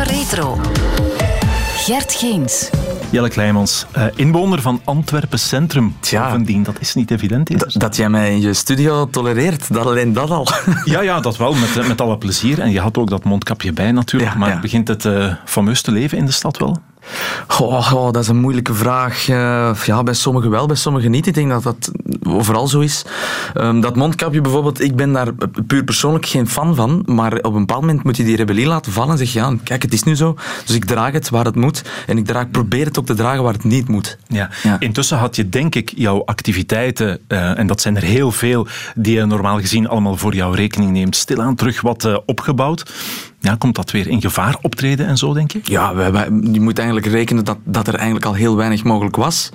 Retro. Gert Geens. Jelle Kleimans, uh, inwoner van Antwerpen Centrum. Tja. Bovendien, dat is niet evident. Is dat jij mij in je studio tolereert, dat alleen dat al. ja, ja, dat wel, met, eh, met alle plezier. En je had ook dat mondkapje bij natuurlijk. maar begint het uh, fameus te leven in de stad wel? Oh, oh, dat is een moeilijke vraag. Uh, ja, bij sommigen wel, bij sommigen niet. Ik denk dat dat overal zo is. Um, dat mondkapje bijvoorbeeld, ik ben daar puur persoonlijk geen fan van, maar op een bepaald moment moet je die rebellie laten vallen en zeggen, ja, kijk, het is nu zo, dus ik draag het waar het moet en ik draag, probeer het ook te dragen waar het niet moet. Ja. ja. Intussen had je, denk ik, jouw activiteiten, uh, en dat zijn er heel veel, die je normaal gezien allemaal voor jouw rekening neemt, stilaan terug wat uh, opgebouwd. Ja, komt dat weer in gevaar optreden en zo, denk je? Ja, je moet eigenlijk rekenen dat, dat er eigenlijk al heel weinig mogelijk was.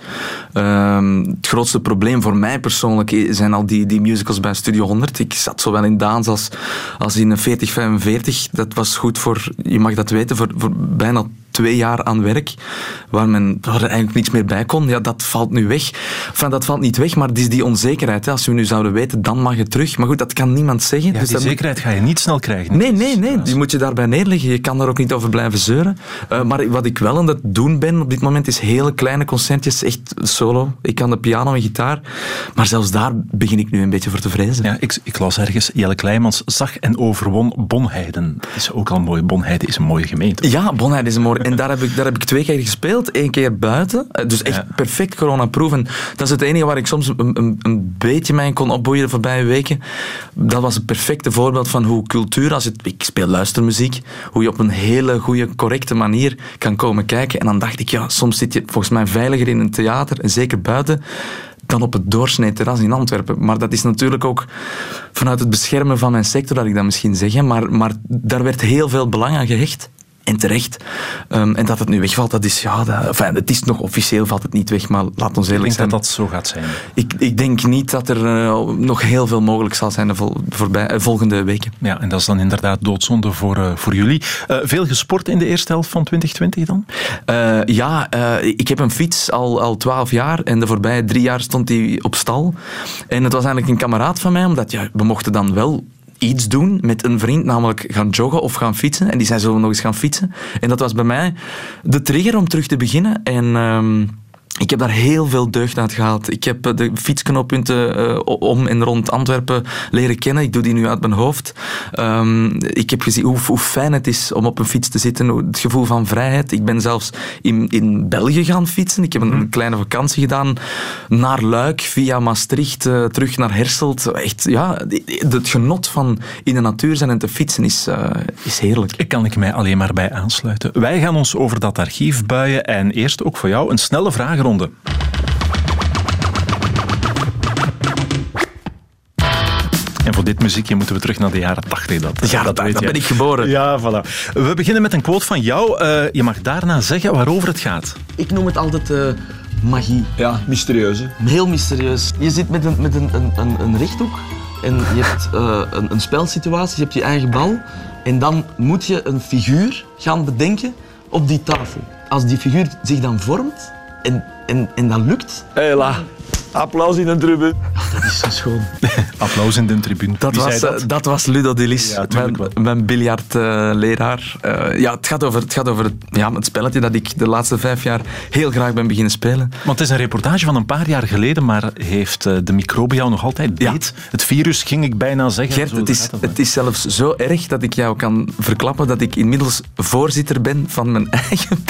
Uh, het grootste probleem voor mij persoonlijk zijn al die, die musicals bij Studio 100. Ik zat zowel in Daans als, als in 4045. Dat was goed voor, je mag dat weten, voor, voor bijna twee jaar aan werk, waar, men, waar er eigenlijk niets meer bij kon, ja, dat valt nu weg. Enfin, dat valt niet weg, maar het is die onzekerheid. Hè. Als we nu zouden weten, dan mag het terug. Maar goed, dat kan niemand zeggen. Ja, dus die zekerheid ga je niet snel krijgen. Nee, nee, nee. Die moet je daarbij neerleggen. Je kan daar ook niet over blijven zeuren. Uh, maar wat ik wel aan het doen ben op dit moment, is hele kleine concertjes, echt solo. Ik kan de piano en gitaar. Maar zelfs daar begin ik nu een beetje voor te vrezen. Ja, ik, ik las ergens, Jelle Kleimans zag en overwon Bonheiden. Dat is ook al mooi. Bonheiden is een mooie gemeente. Ja, Bonheiden is een mooie en daar heb ik, daar heb ik twee keer gespeeld. Eén keer buiten. Eh, dus echt perfect corona-proof. En dat is het enige waar ik soms een, een, een beetje mij kon opboeien de voorbije weken. Dat was een perfecte voorbeeld van hoe cultuur, als het, ik speel luistermuziek, hoe je op een hele goede, correcte manier kan komen kijken. En dan dacht ik, ja, soms zit je volgens mij veiliger in een theater, en zeker buiten, dan op het doorsnee terras in Antwerpen. Maar dat is natuurlijk ook vanuit het beschermen van mijn sector, dat ik dat misschien zeg. Maar, maar daar werd heel veel belang aan gehecht. En terecht. Um, en dat het nu wegvalt, dat is, ja, dat, enfin, het is nog officieel, valt het niet weg, maar laat ons eerlijk zijn. Ik denk dat dat zo gaat zijn. Ik, ik denk niet dat er uh, nog heel veel mogelijk zal zijn de vol, voorbij, uh, volgende weken. Ja, en dat is dan inderdaad doodzonde voor, uh, voor jullie. veel gesport in de eerste helft van 2020 dan? ja, ik heb een fiets al, al 12 jaar en de voorbije drie jaar stond die op stal. En het was eigenlijk een kameraad van mij, omdat ja, we mochten dan wel iets doen met een vriend, namelijk gaan joggen of gaan fietsen. En die zei, zullen nog eens gaan fietsen? En dat was bij mij de trigger om terug te beginnen. En... Um, ik heb daar heel veel deugd uit gehaald. Ik heb eh, de fietsknooppunten uh, om en rond Antwerpen leren kennen. Ik doe die nu uit mijn hoofd. Um, ik heb gezien hoe, hoe, fijn het is om op een fiets te zitten. Het gevoel van vrijheid. Ik ben zelfs in, in België gaan fietsen. Ik heb een, mhm. kleine vakantie gedaan naar Luik, via Maastricht, uh, terug naar Herselt. Echt, ja, het genot van in de natuur zijn en te fietsen is, uh, is heerlijk. Ik kan ik mij alleen maar bij aansluiten. Wij gaan ons over dat archief buien. En eerst ook voor jou een snelle vraag en voor dit muziekje moeten we terug naar de jaren 80. Dat, ja, dat, dat, ben ik geboren. Ja, voilà. We beginnen met een quote van jou. Uh, je mag daarna zeggen waarover het gaat. Ik noem het altijd uh, magie. Ja, mysterieus. Heel mysterieus. Je zit met een, met een, een, een rechthoek en je hebt uh, een, een spelsituatie, je hebt je eigen bal. En dan moet je een figuur gaan bedenken op die tafel. Als die figuur zich dan vormt en en, en dat lukt. Hela. Applaus in de tribune. Oh, dat is zo schoon. Applaus in de tribune. Dat, was, dat? dat? was Ludo Delis, ja, mijn, mijn biljartleraar. Uh, ja, het gaat over, het, gaat over het, ja, het spelletje dat ik de laatste vijf jaar heel graag ben beginnen spelen. Want het is een reportage van een paar jaar geleden, maar heeft uh, de microbe jou nog altijd beet? Ja. Het virus ging ik bijna zeggen. Gert, het, is, het is zelfs zo erg dat ik jou kan verklappen dat ik inmiddels voorzitter ben van mijn eigen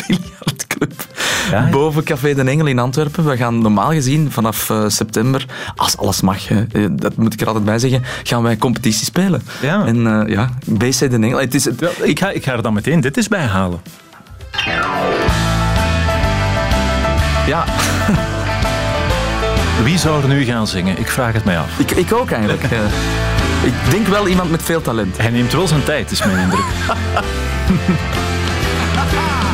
Ja, Boven Café de Engel in Antwerpen. We gaan normaal gezien vanaf uh, september, als alles mag, hè, eh, dat moet ik er altijd bij zeggen, gaan wij competitie spelen. Ja. En uh, ja, BC de Engel. Het is, het, ja, ik, ga, ik ga er dan meteen dit is bij halen. Ja. Wie zou er nu gaan zingen? Ik vraag het mij af. Ik, ik ook eigenlijk. ik denk wel iemand met veel talent. Hij neemt wel zijn tijd, is mijn indruk.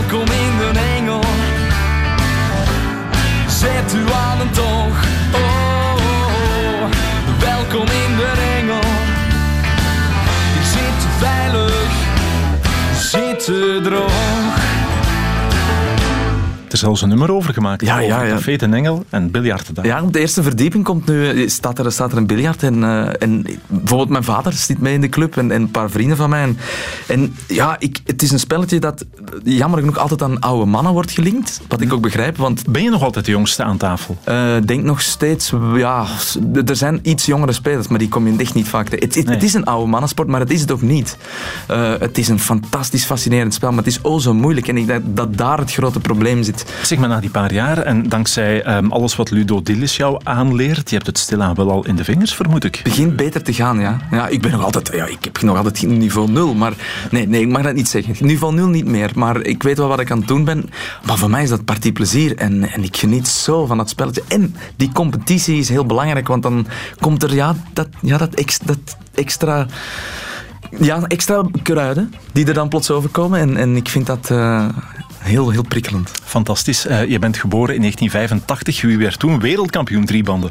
Welkom in de engel. Zet u aan een. Oh, welkom in de engel. Je zit veilig, zit droog. Zelfs een nummer over gemaakt. Ja, over ja, ja. Café ten Engel en biljarten daar. Ja, op de eerste verdieping komt nu, staat, er, staat er een biljart. En, eh, en bijvoorbeeld mijn vader zit mee in de club en, en een paar vrienden van mij. En, en ja, ik, het is een spelletje dat jammer genoeg altijd aan oude mannen wordt gelinkt. Wat ik ook begrijp, want Ben je nog altijd de jongste aan tafel? ik denk nog steeds, ja, er zijn iets jongere spelers, maar die kom je echt niet vaak tegen. Het, het, Nee. het is een oude mannensport, maar het is het ook niet. Eh, het is een fantastisch fascinerend spel, maar het is oh zo moeilijk. En ik denk dat daar het grote probleem zit. Zeg maar, na die paar jaar en dankzij ehm, alles wat Ludo Dillis jou aanleert, je hebt het stilaan wel al in de vingers, vermoed ik. begint beter te gaan, ja. Ja, ik ben nog altijd, ja, ik heb nog altijd niveau 0, maar nee, nee, ik mag dat niet zeggen. Niveau 0 niet meer, maar ik weet wel wat ik aan het doen ben. Maar voor mij is dat partie plezier en, en ik geniet zo van dat spelletje. En die competitie is heel belangrijk, want dan komt er ja, dat, ja, dat extra... Ja, extra kruiden die er dan plots overkomen. En, en ik vind dat eh, heel, heel prikkelend. Fantastisch. Eh, je bent geboren in 1985. Wie werd toen wereldkampioen driebanden?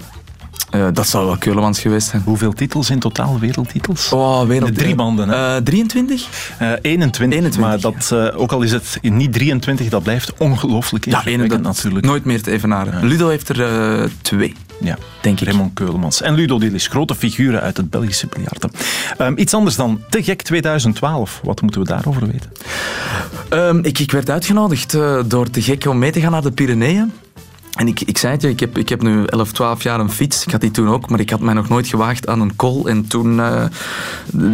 Eh, dat zou wel Keulemans geweest zijn. Hoeveel titels in totaal, wereldtitels? Oh, wereld... De driebanden, hè? Eh, 23? Eh, 21, 21, maar dat, eh, ook al is het niet 23, dat blijft ongelooflijk Ja, dat natuurlijk. Nooit meer te evenaren. Ludo heeft er eh, twee. Ja, Denk ik. Raymond Keulemans. En Ludo Dillis, grote figuren uit het Belgische biljarten. Ehm, iets anders dan Te Gek 2012. Wat moeten we daarover weten? Ehm, ik, ik werd uitgenodigd eh, door te gek om mee te gaan naar de Pyreneeën. En ik, ik zei het je, ik heb, ik heb nu 11, 12 jaar een fiets. Ik had die toen ook, maar ik had mij nog nooit gewaagd aan een kool. En toen eh,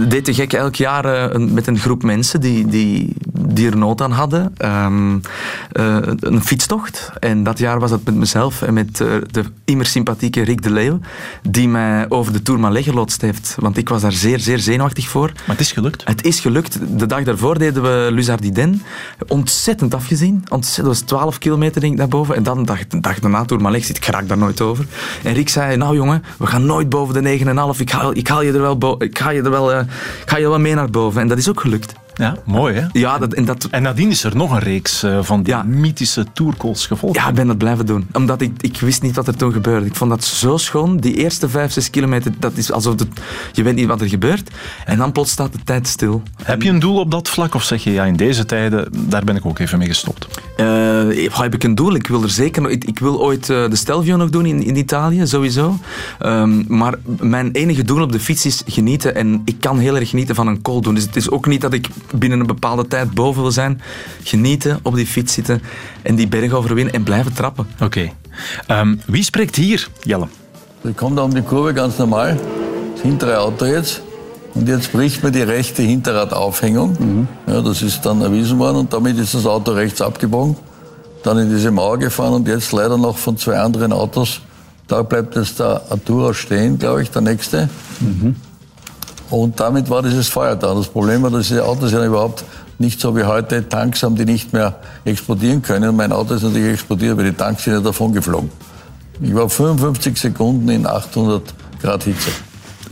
deed de gek elk jaar eh, een- met een groep mensen die, die, die er nood aan hadden, ehm, eh, een fietstocht. En dat jaar was het met mezelf en met eh, de immer sympathieke Rick de Leeuw, die mij over de Tourmalet geloodst heeft. Want ik was daar zeer, zeer zenuwachtig voor. Maar het is gelukt. Het is gelukt. De dag daarvoor deden we Luzardiden. Ontzettend afgezien. Ontzettend, dat was 12 kilometer denk ik naar boven. En dan de dag, de dag daarna, zit, ik raak daar nooit over. En Rick zei, nou jongen, we gaan nooit boven de 9,5. Ik haal, ik haal je er wel, ik ga je er wel, eh, ik ga je wel mee naar boven. En dat is ook gelukt. Ja, mooi hè? Ja, dat, en dat, En nadien is er nog een reeks eh, van die Ja. mythische tourcalls gevolgd. ja, ik ben dat blijven doen. Omdat ik, ik wist niet wat er toen gebeurde. Ik vond dat zo schoon. Die eerste 5, 6 kilometer, dat is alsof het, je weet niet wat er gebeurt. En dan plots staat de tijd stil. Heb je een doel op dat vlak of zeg je, ja, in deze tijden, daar ben ik ook even mee gestopt? Eh, heb ik een doel? Ik wil er zeker nog. Ik, ik wil ooit eh, de Stelvio nog doen in, in Italië, sowieso. Ehm, maar mijn enige doel op de fiets is genieten. En ik kan heel erg genieten van een call doen. Dus het is ook niet dat ik binnen een bepaalde tijd boven wil zijn. Genieten, op die fiets zitten en die berg overwinnen en blijven trappen. Oké. Ehm, wie spreekt hier, Jelle? Ich komme da um die Kurve ganz normal, das hintere Auto jetzt. Und jetzt bricht mir die rechte Hinterradaufhängung. Ja, das ist dann erwiesen worden und damit ist das Auto rechts abgebogen. Dann in diese Mauer gefahren und jetzt leider noch von zwei anderen Autos. Da bleibt jetzt der Artura stehen, glaube ich, der nächste. Und damit war dieses Feuer da. Das Problem war, dass diese Autos ja überhaupt nicht so wie heute Tanks haben, die nicht mehr explodieren können. Und mein Auto ist natürlich explodiert, weil die Tanks sind ja davon geflogen. Ich war 55 Sekunden in 800 Grad Hitze.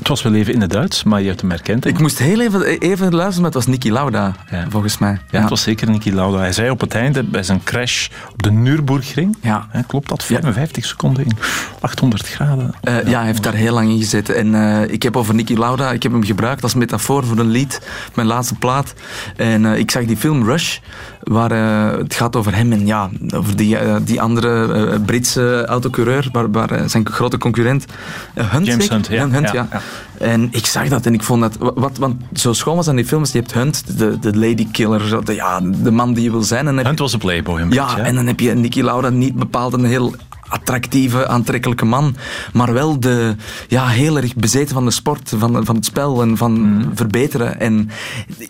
Het was wel even in het Duits, maar je hebt hem herkend. hè? Ik moest heel even, even luisteren, maar het was Niki Lauda, Ja. volgens mij. Ja, het was zeker Niki Lauda. Hij zei op het einde bij zijn crash op de Nürburgring, Ja. hè, klopt dat, 55 seconden in 800 graden. Eh, ja, hij heeft daar heel lang in gezeten. En eh, ik heb over Nicky Lauda, ik heb hem gebruikt als metafoor voor een lied, mijn laatste plaat. En eh, ik zag die film Rush, waar eh, het gaat over hem en ja, over die, eh, die andere eh, Britse autocoureur, waar, waar zijn grote concurrent Hunt. James? Hunt, ja. Hunt, Ja, ja. ja. En ik zag dat en ik vond dat, wat, want zo schoon was aan die films, je hebt Hunt, de, de lady killer, zo, de, ja, de man die je wil zijn. En je- Hunt was een playboy een ja, beetje. en dan heb je Nicky Lauda niet bepaald een heel attractieve, aantrekkelijke man, maar wel de, ja, heel erg bezeten van de sport, van, van het spel en van Mhm. verbeteren. En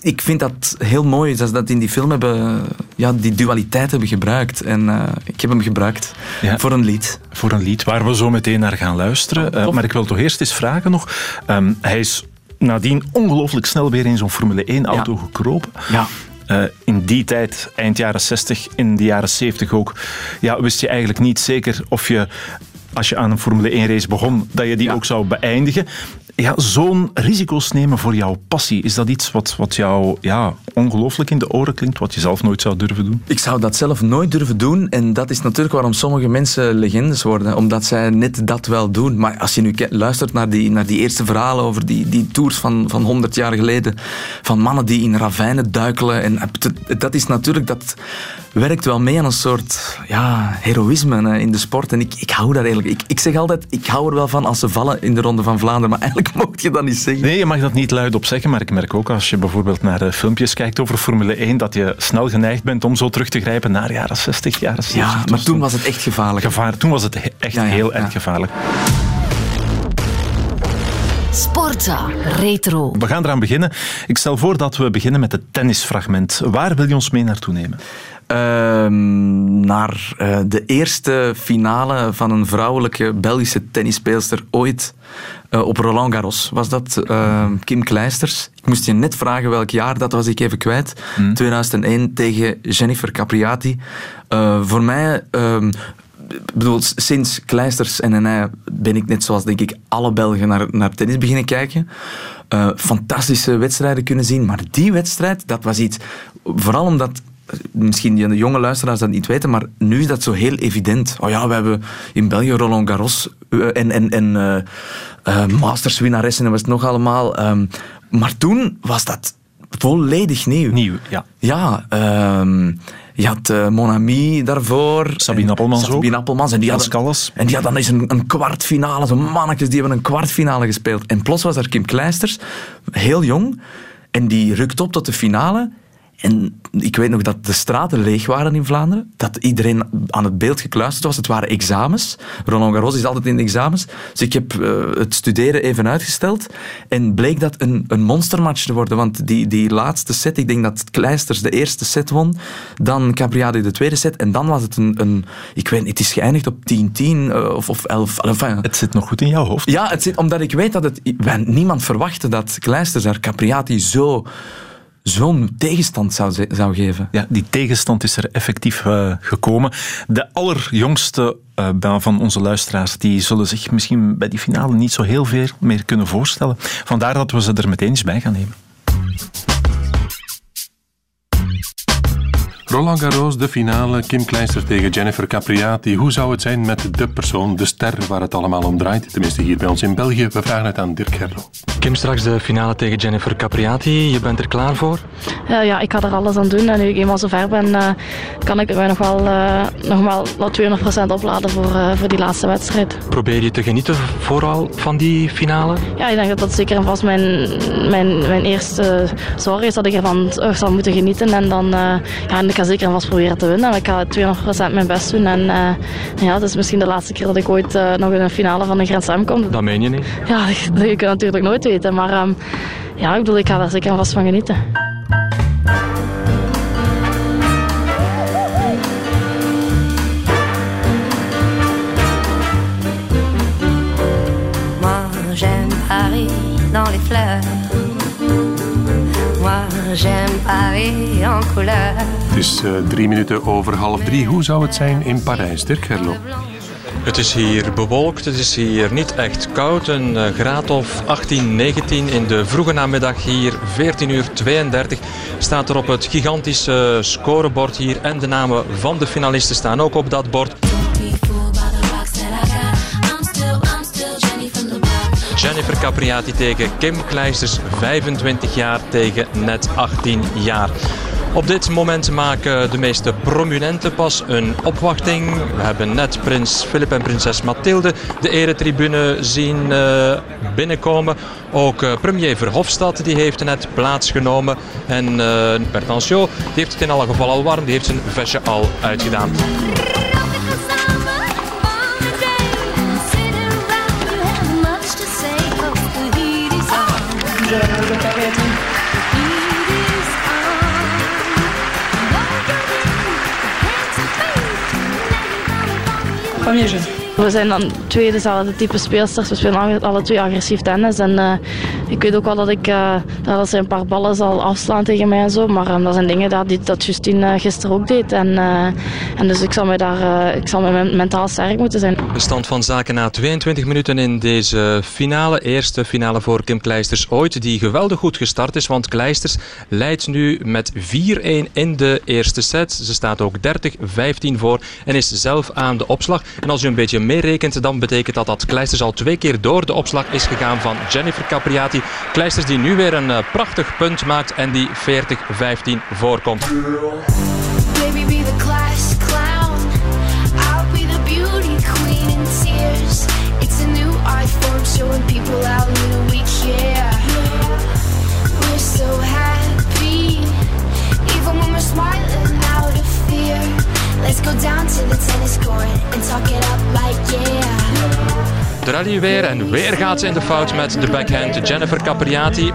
ik vind dat heel mooi dat ze dat in die film hebben, ja, die dualiteit hebben gebruikt. En eh, ik heb hem gebruikt Ja. voor een lied. voor een lied waar we zo meteen naar gaan luisteren. Oh, Eh, maar ik wil toch eerst eens vragen nog. Ehm, hij is nadien ongelooflijk snel weer in zo'n Formule 1-auto Ja. gekropen. Ja. Eh, in die tijd, eind jaren 60, in de jaren 70 ook, ja, wist je eigenlijk niet zeker of je, als je aan een Formule 1-race begon, dat je die Ja. ook zou beëindigen. Ja, zo'n risico's nemen voor jouw passie, is dat iets wat, wat jou ja, ongelooflijk in de oren klinkt, wat je zelf nooit zou durven doen? Ik zou dat zelf nooit durven doen. En dat is natuurlijk waarom sommige mensen legendes worden. Omdat zij net dat wel doen. Maar als je nu luistert naar die, naar die eerste verhalen over die, die tours van, van 100 jaar geleden. Van mannen die in ravijnen duikelen. En dat is natuurlijk dat werkt wel mee aan een soort ja, heroïsme in de sport. En ik, ik hou daar eigenlijk... Ik, ik zeg altijd, ik hou er wel van als ze vallen in de Ronde van Vlaanderen. Maar eigenlijk mocht je dat niet zeggen. Nee, je mag dat niet luidop zeggen, maar ik merk ook als je bijvoorbeeld naar eh, filmpjes kijkt over Formule 1, dat je snel geneigd bent om zo terug te grijpen naar jaren 60, jaren 70. Ja, maar toen was het echt gevaarlijk. Gevaar, toen was het he- echt Ja, ja, heel erg gevaarlijk. Sportza Retro. We gaan eraan beginnen. Ik stel voor dat we beginnen met het tennisfragment. Waar wil je ons mee naartoe nemen? Ehm, naar eh, de eerste finale van een vrouwelijke Belgische tennisspeelster ooit. eh, op Roland Garros was dat eh, Kim Kleisters. Ik moest je net vragen welk jaar, dat was ik even kwijt. 2001 tegen Jennifer Capriati. Eh, voor mij... bedoel, sinds Kleisters en hij ben ik net zoals denk ik alle Belgen naar, naar tennis beginnen kijken. Eh, fantastische wedstrijden kunnen zien. Maar die wedstrijd, dat was iets... Vooral omdat misschien de jonge luisteraars dat niet weten, maar nu is dat zo heel evident. Oh ja, we hebben in België Roland Garros eh, en, en, en eh, eh, Masters winnaressen en was het nog allemaal. Ehm, maar toen was dat volledig nieuw. Nieuw, ja. Ja, ehm, je had eh, Mon Ami daarvoor. Sabine Appelmans Sabine ook. Appelmans. En die Callas. en die had dan eens een, een kwartfinale. Zo'n mannetjes, die hebben een kwartfinale gespeeld. En plots was er Kim Kleisters, heel jong. En die rukt op tot de finale. En ik weet nog dat de straten leeg waren in Vlaanderen. Dat iedereen aan het beeld gekluisterd was. Het waren examens. Roland Garros is altijd in de examens. Dus ik heb eh, het studeren even uitgesteld. En bleek dat een, een monstermatch te worden. Want die, die laatste set, ik denk dat Kleisters de eerste set won. Dan Capriati de tweede set. En dan was het een... een ik weet niet, het is geëindigd op 10-10 eh, of, of 11. Enfin, Het zit nog goed in jouw hoofd. ja, het zit, omdat ik weet dat het... niemand verwachtte dat Kleisters haar Capriati zo, zo'n tegenstand zou, zou geven. Ja, die tegenstand is er effectief eh, gekomen. De allerjongste eh, van onze luisteraars die zullen zich misschien bij die finale niet zo heel veel meer kunnen voorstellen. Vandaar dat we ze er meteen eens bij gaan nemen. Roland Garros, de finale, Kim Kleister tegen Jennifer Capriati. Hoe zou het zijn met de persoon, de ster waar het allemaal om draait? Tenminste hier bij ons in België. We vragen het aan Dirk Gerlo. Kim, straks de finale tegen Jennifer Capriati. Je bent er klaar voor? Eh, ja, ik ga er alles aan doen. En nu ik eenmaal zover ben, eh, kan ik mij nog wel, eh, nog wel, wel 200% opladen voor, eh, voor die laatste wedstrijd. Probeer je te genieten vooral van die finale? Ja, ik denk dat dat zeker en vast mijn, mijn, mijn eerste zorg is dat ik ervan zal moeten genieten. En dan ja, en ik ga zeker en vast proberen te winnen. Ik ga 200% mijn best doen. En uh, ja, het is misschien de laatste keer dat ik ooit uh, nog in een finale van een Grand Slam kom. Dat meen je niet? Ja, dat je natuurlijk nooit weten. Maar um, ja, ik bedoel, ik ga daar zeker en vast van genieten. j'aime Paris dans les fleurs. J'aime Paris en couleur. Het is uh, drie minuten over half drie. Hoe zou het zijn in Parijs, Dirk Gerlo? Het is hier bewolkt, het is hier niet echt koud. Een uh, graad of 18, 19 in de vroege namiddag hier, 14 uur 32, staat er op het gigantische scorebord hier. En de namen van de finalisten staan ook op dat bord. Jennifer Capriati tegen Kim Kleisters, 25 jaar tegen net 18 jaar. Op dit moment maken de meeste prominenten pas een opwachting. We hebben net prins Philip en prinses Mathilde de eretribune zien uh, binnenkomen. Ook uh, premier Verhofstadt die heeft net plaatsgenomen. En uh, heeft het in alle gevallen al warm. Die heeft zijn vestje al uitgedaan. We zijn dan twee dezelfde type speelsters. We spelen alle twee agressief tennis. En uh, ik weet ook wel dat ik uh, dat ze een paar ballen zal afslaan tegen mij en zo. Maar um, dat zijn dingen dat, die, dat Justine uh, gisteren ook deed. En, en dus ik zal, mij daar, ik zal mij mentaal sterk moeten zijn. De stand van zaken na 22 minuten in deze finale. Eerste finale voor Kim Kleisters ooit. Die geweldig goed gestart is. Want Kleisters leidt nu met 4-1 in de eerste set. Ze staat ook 30-15 voor. En is zelf aan de opslag. En als u een beetje meerekent, dan betekent dat dat Kleisters al twee keer door de opslag is gegaan van Jennifer Capriati. Kleisters die nu weer een uh, prachtig punt maakt en die 40-15 voorkomt. De rally weer en weer gaat ze in de fout met de backhand Jennifer Capriati.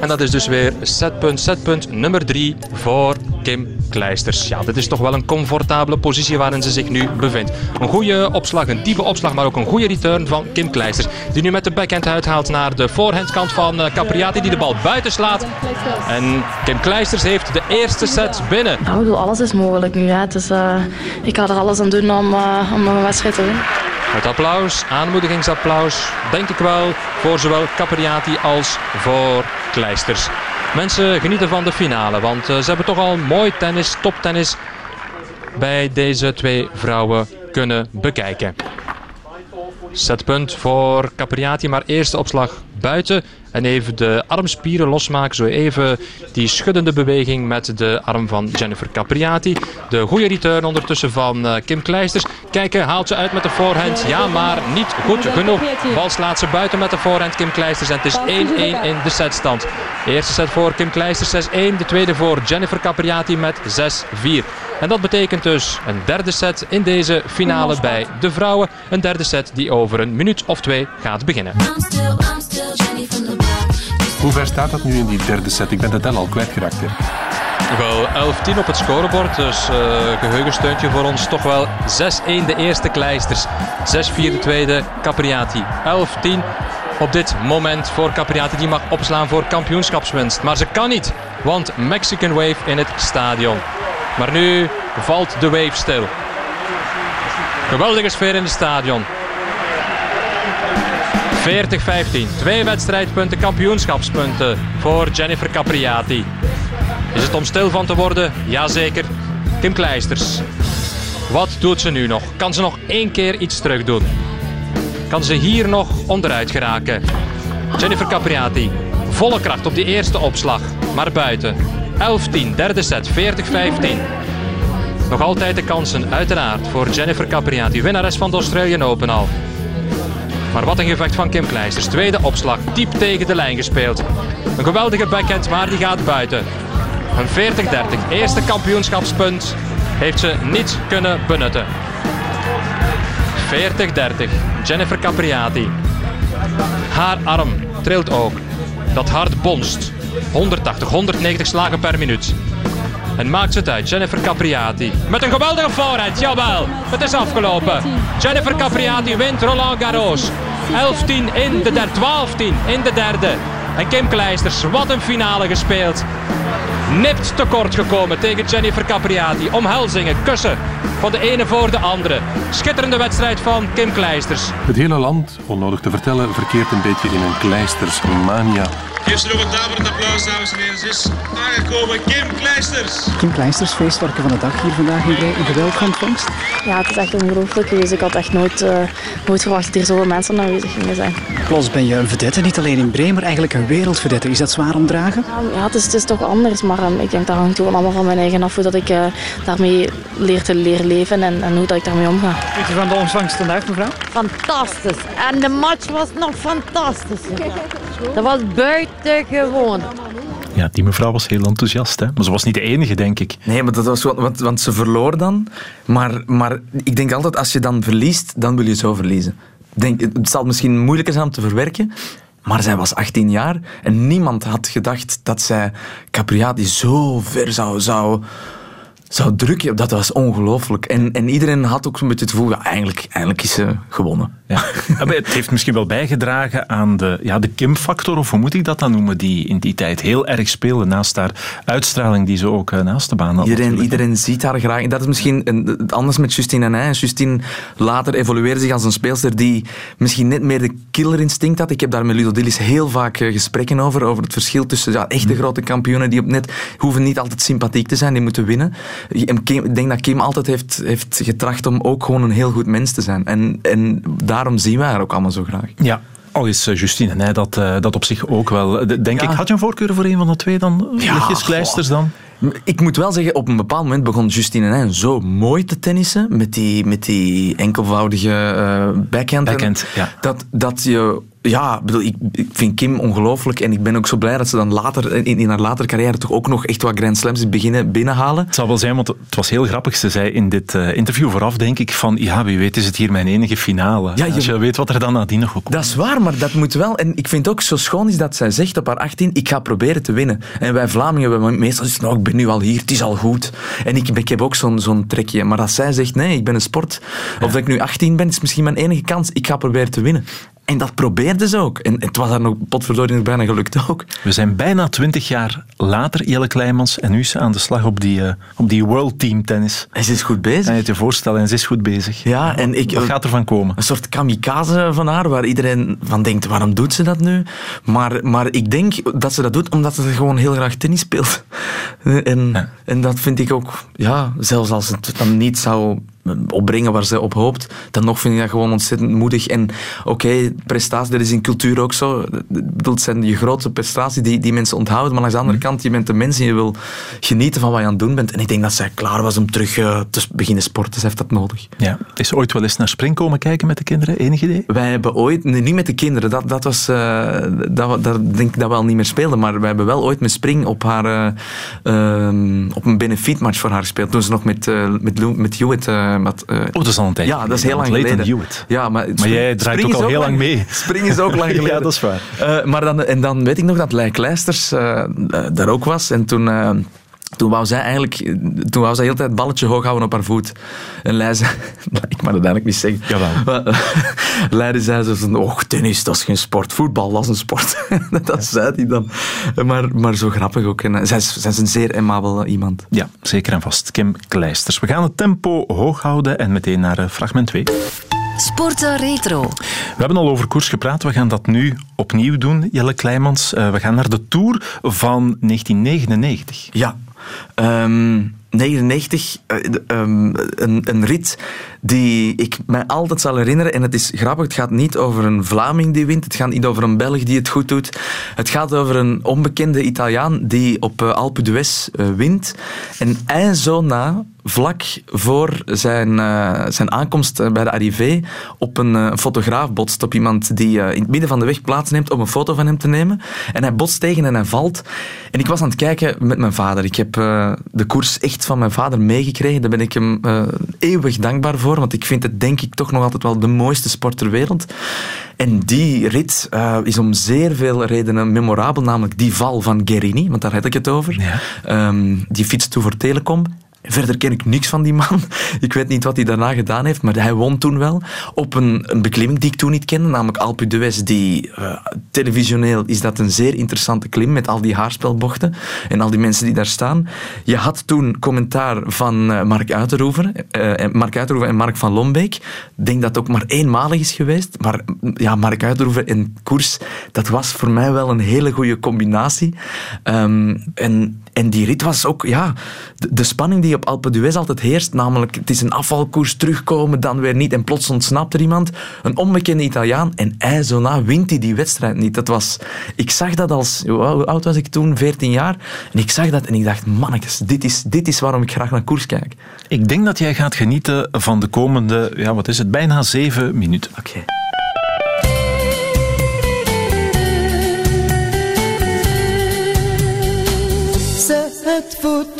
En dat is dus weer setpunt, setpunt nummer 3 voor Kim Kleisters. Ja, dit is toch wel een comfortabele positie waarin ze zich nu bevindt. Een goede opslag, een diepe opslag, maar ook een goede return van Kim Kleisters. Die nu met de backhand uithaalt naar de voorhandkant van eh, Capriati, die de bal buiten slaat. En Kim Kleisters heeft de eerste set binnen. Nou, ik bedoel, alles is mogelijk nu. Dus, ik ga er alles aan doen om, eh, om mijn wedstrijd te winnen. Het applaus, aanmoedigingsapplaus, denk ik wel, voor zowel Capriati als voor Kleisters. Mensen genieten van de finale, want eh, ze hebben toch al mooi tennis, toptennis bij deze twee vrouwen kunnen bekijken. Setpunt voor Capriati, maar eerste opslag buiten. En even de armspieren losmaken. Zo even die schuddende beweging met de arm van Jennifer Capriati. De goede return ondertussen van eh, Kim Kleisters. Kijken, haalt ze uit met de voorhand. Ja, maar niet goed genoeg. Bal slaat ze buiten met de voorhand Kim Kleisters. En het is 1-1 in de setstand. Eerste set voor Kim Kleisters 6-1. De tweede voor Jennifer Capriati met 6-4. En dat betekent dus een derde set in deze finale bij de vrouwen. Een derde set die over een minuut of twee gaat beginnen. Hoe ver staat dat nu in die derde set? Ik ben de tel al kwijtgeraakt. Hè. Wel 11-10 op het scorebord, dus eh geheugensteuntje voor ons. Toch wel 6-1 de eerste Kleisters, 6-4 de tweede Capriati. 11-10 op dit moment voor Capriati. Die mag opslaan voor kampioenschapswinst. Maar ze kan niet, want Mexican Wave in het stadion. Maar nu valt de wave stil. Geweldige sfeer in het stadion. 40-15. Twee wedstrijdpunten, kampioenschapspunten voor Jennifer Capriati. Is het om stil van te worden? Jazeker. Kim Kleisters. Wat doet ze nu nog? Kan ze nog één keer iets terug doen? Kan ze hier nog onderuit geraken? Jennifer Capriati. Volle kracht op die eerste opslag. Maar buiten. 11-10. Derde set. 40-15. Nog altijd de kansen, uiteraard, voor Jennifer Capriati. Winnares van de Australian Open al. Maar wat een gevecht van Kim Kleisters. Tweede opslag, diep tegen de lijn gespeeld. Een geweldige backhand, maar die gaat buiten. Een 40-30. Eerste kampioenschapspunt heeft ze niet kunnen benutten. 40-30. Jennifer Capriati. Haar arm trilt ook. Dat hart bonst. 180, 190 slagen per minuut. En maakt het uit. Jennifer Capriati. Met een geweldige voorhand. Jawel. Het is afgelopen. Jennifer Capriati wint Roland Garros. 11-10 in de derde. 12-10 in de derde. En Kim Kleisters. Wat een finale gespeeld. Nipt tekort gekomen tegen Jennifer Capriati. Omhelzingen, kussen. Van de ene voor de andere. Schitterende wedstrijd van Kim Kleisters. Het hele land, onnodig te vertellen, verkeert een beetje in een kleistersmania. Eerst nog een daverend applaus, dames en heren. Ze is aangekomen, Kim Kleisters. Kim Kleisters, feestwerken van de dag hier vandaag in Bree. Een geweldige ontvangst. Ja, het is echt ongelooflijk geweest. Ik had echt nooit, eh, nooit verwacht dat hier zoveel mensen aanwezig gingen zijn. Plots ben je een vedette, niet alleen in Bree, maar eigenlijk een wereldvedette. Is dat zwaar om dragen? Ja, het is, het is toch anders, maar ehm, ik denk dat hangt gewoon allemaal van mijn eigen af. Hoe dat ik eh, daarmee leer te leren leven en, en hoe dat ik daarmee omga. Weet je van de ontvangst vandaag, mevrouw? Fantastisch. En de match was nog fantastisch. Dat was buitengewoon. Ja, die mevrouw was heel enthousiast, hè? maar ze was niet de enige, denk ik. Nee, maar dat was gewoon, want, want ze verloor dan. Maar, maar ik denk altijd, als je dan verliest, dan wil je zo verliezen. Denk, het zal misschien moeilijker zijn om te verwerken, maar zij was 18 jaar en niemand had gedacht dat zij Capriati zo ver zou, zou, zou drukken. Dat was ongelooflijk. En, en iedereen had ook zo'n beetje het gevoel, ja, eigenlijk, eigenlijk is ze gewonnen. Ja. Maar het heeft misschien wel bijgedragen aan de, ja, de Kim-factor, of hoe moet ik dat dan noemen, die in die tijd heel erg speelde, naast haar uitstraling die ze ook eh, naast de baan had. Iedereen, natuurlijk. iedereen ziet haar graag. En dat is misschien een, anders met Justine en hij. Justine later evolueerde zich als een speelster die misschien net meer de killerinstinct had. Ik heb daar met Ludo Dillis heel vaak eh, gesprekken over. Over het verschil tussen ja, echte grote kampioenen die op net hoeven niet altijd sympathiek te zijn, die moeten winnen. Ik denk dat Kim altijd heeft, heeft getracht om ook gewoon een heel goed mens te zijn. En, en daarom zien wij haar ook allemaal zo graag. Ja. Al is eh, Justine en hij dat, eh, dat op zich ook wel. De- Denk Ja. ik, had je een voorkeur voor een van de twee dan? Ja, Lichtjes kleisters dan? Ik moet wel zeggen, op een bepaald moment begon Justine Heijn zo mooi te tennissen. Met die, met die enkelvoudige backhand. Backhand, ja. Dat, dat je... Ja, bedoel, ik, ik vind Kim ongelooflijk. En ik ben ook zo blij dat ze dan later, in, in haar latere carrière, toch ook nog echt wat Grand Slams beginnen binnenhalen. Het zal wel zijn, want het was heel grappig. Ze zei in dit eh, interview vooraf, denk ik, van ja, wie weet is het hier mijn enige finale. Ja, je- Als je weet wat er dan nadien nog ook komt. Dat is waar, maar dat moet wel. En ik vind ook zo schoon is dat zij zegt op haar 18, ik ga proberen te winnen. En wij Vlamingen, hebben meestal nou, ik ben nu al hier, het is al goed. En ik, ik heb ook zo'n zo'n trekje. Maar als zij zegt, nee, ik ben een sport, of dat ik nu 18 ben, is misschien mijn enige kans, ik ga proberen te winnen. En dat probeerde ze ook. En het was haar nog potverdorie nog bijna gelukt ook. We zijn bijna twintig jaar later, Jelle Kleimans, en nu is ze aan de slag op die, eh, op die World Team Tennis. En ze is goed bezig. Kan je het je voorstellen? En ze is goed bezig. Ja, en ik... Wat gaat er van komen? Een soort kamikaze van haar, waar iedereen van denkt, waarom doet ze dat nu? Maar, maar ik denk dat ze dat doet omdat ze gewoon heel graag tennis speelt. En, en dat vind ik ook, ja, zelfs als het dan niet zou opbrengen waar ze op hoopt, dan nog vind ik dat gewoon ontzettend moedig. En oké, prestatie, dat is in cultuur ook zo. Bedoel, Het zijn je grootste prestaties die, die mensen onthouden, maar langs de andere kant, je bent een mens en je wil genieten van wat je aan het doen bent. En ik denk dat zij klaar was om terug eh, te beginnen sporten. Ze heeft dat nodig. Ja. Is ze ooit wel eens naar spring komen kijken met de kinderen? Enig idee? Wij hebben ooit, nee, niet met de kinderen, dat, dat was, eh, dat, daar denk ik dat we al niet meer speelden, maar wij hebben wel ooit met Spring op, haar, ehm, op een benefietmatch voor haar gespeeld. Toen ze nog met, met, Lou- met Hewitt... eh, met, eh, Oh, dat is al een tijdje Ja, dat is heel lang geleden, Ja, maar, Maar jij draait ook al heel lang mee. Spring is ook lang geleden. Ja, dat is waar. Eh, maar dan, en dan weet ik nog dat Lei Kleisters eh, eh, daar ook was. En toen... eh, toen wou zij eigenlijk, toen wou zij heel de tijd het balletje hoog houden op haar voet. En Lei zei, ik mag dat eigenlijk niet zeggen. Jawel. Maar, Leiden zei zo van, oh, tennis, dat is geen sport. Voetbal, dat is een sport. dat zei hij dan. Maar, maar zo grappig ook. En, eh, zij, is, zij is een zeer aimabel eh, iemand. Ja, zeker en vast. Kim Kleisters. We gaan het tempo hoog houden en meteen naar eh, fragment 2. Sporten Retro. We hebben al over koers gepraat. We gaan dat nu opnieuw doen, Jelle Kleimans. Eh, we gaan naar de Tour van 1999. Ja. Ehm 99, eh, ehm, een, een rit die ik mij altijd zal herinneren. En het is grappig, het gaat niet over een Vlaming die wint. Het gaat niet over een Belg die het goed doet. Het gaat over een onbekende Italiaan die op uh, Alpe d'Huez eh, wint. En zo na, vlak voor zijn, eh, zijn aankomst eh, bij de arrivé, op een eh, fotograaf botst. Op iemand die in het midden van de weg plaatsneemt om een foto van hem te nemen. En hij botst tegen en hij valt. En ik was aan het kijken met mijn vader. Ik heb de koers echt van mijn vader meegekregen. Daar ben ik hem eeuwig dankbaar voor. Want ik vind het denk ik toch nog altijd wel de mooiste sport ter wereld. En die rit is om zeer veel redenen memorabel. Namelijk die val van Guerini, want daar had ik het over. Ehm, die fietst toe voor Telecom. Verder ken ik niks van die man. Ik weet niet wat hij daarna gedaan heeft, maar hij won toen wel. Op een, een beklimming die ik toen niet kende, namelijk Alpe d'Huez. Die, eh, televisioneel is dat een zeer interessante klim met al die haarspelbochten en al die mensen die daar staan. Je had toen commentaar van eh, Mark Uiterhoeven, eh, Mark Uiterhoeven en Mark van Lombeek. Ik denk dat het ook maar eenmalig is geweest. Maar mm, ja, Mark Uiterhoeven en koers, dat was voor mij wel een hele goede combinatie. Ehm, en, en die rit was ook, ja, de, de spanning die op Alpe d'Huez altijd heerst, namelijk het is een afvalkoers, terugkomen, dan weer niet en plots ontsnapt er iemand. Een onbekende Italiaan en hij zo na wint hij die wedstrijd niet. Dat was, ik zag dat als, hoe oud was ik toen? 14 jaar. En ik zag dat en ik dacht, mannetjes, dit is, dit is waarom ik graag naar koers kijk. Ik denk dat jij gaat genieten van de komende, ja, wat is het, bijna zeven minuten. Oké.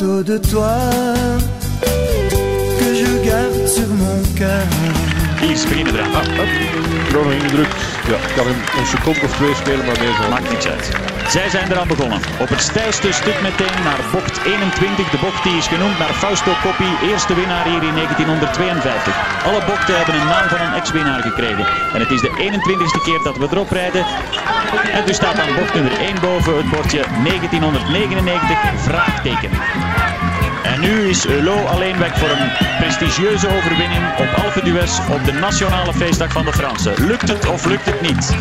De toi Ze beginnen eraan. Ah, hup. Nog ingedrukt. Ja, ik kan een, een seconde of twee spelen, maar meer zo. Maakt niets uit. Zij zijn eraan begonnen. Op het stijlste stuk meteen naar bocht 21. De bocht die is genoemd naar Fausto Coppi, eerste winnaar hier in 1952. Alle bochten hebben een naam van een ex-winnaar gekregen. En het is de 21ste keer dat we erop rijden. En dus staat aan bocht nummer 1 boven het bordje 1999 vraagteken. En nu is Eulot alleen weg voor een prestigieuze overwinning op Alpe d'Huez op de nationale feestdag van de Fransen. Lukt het of lukt het niet?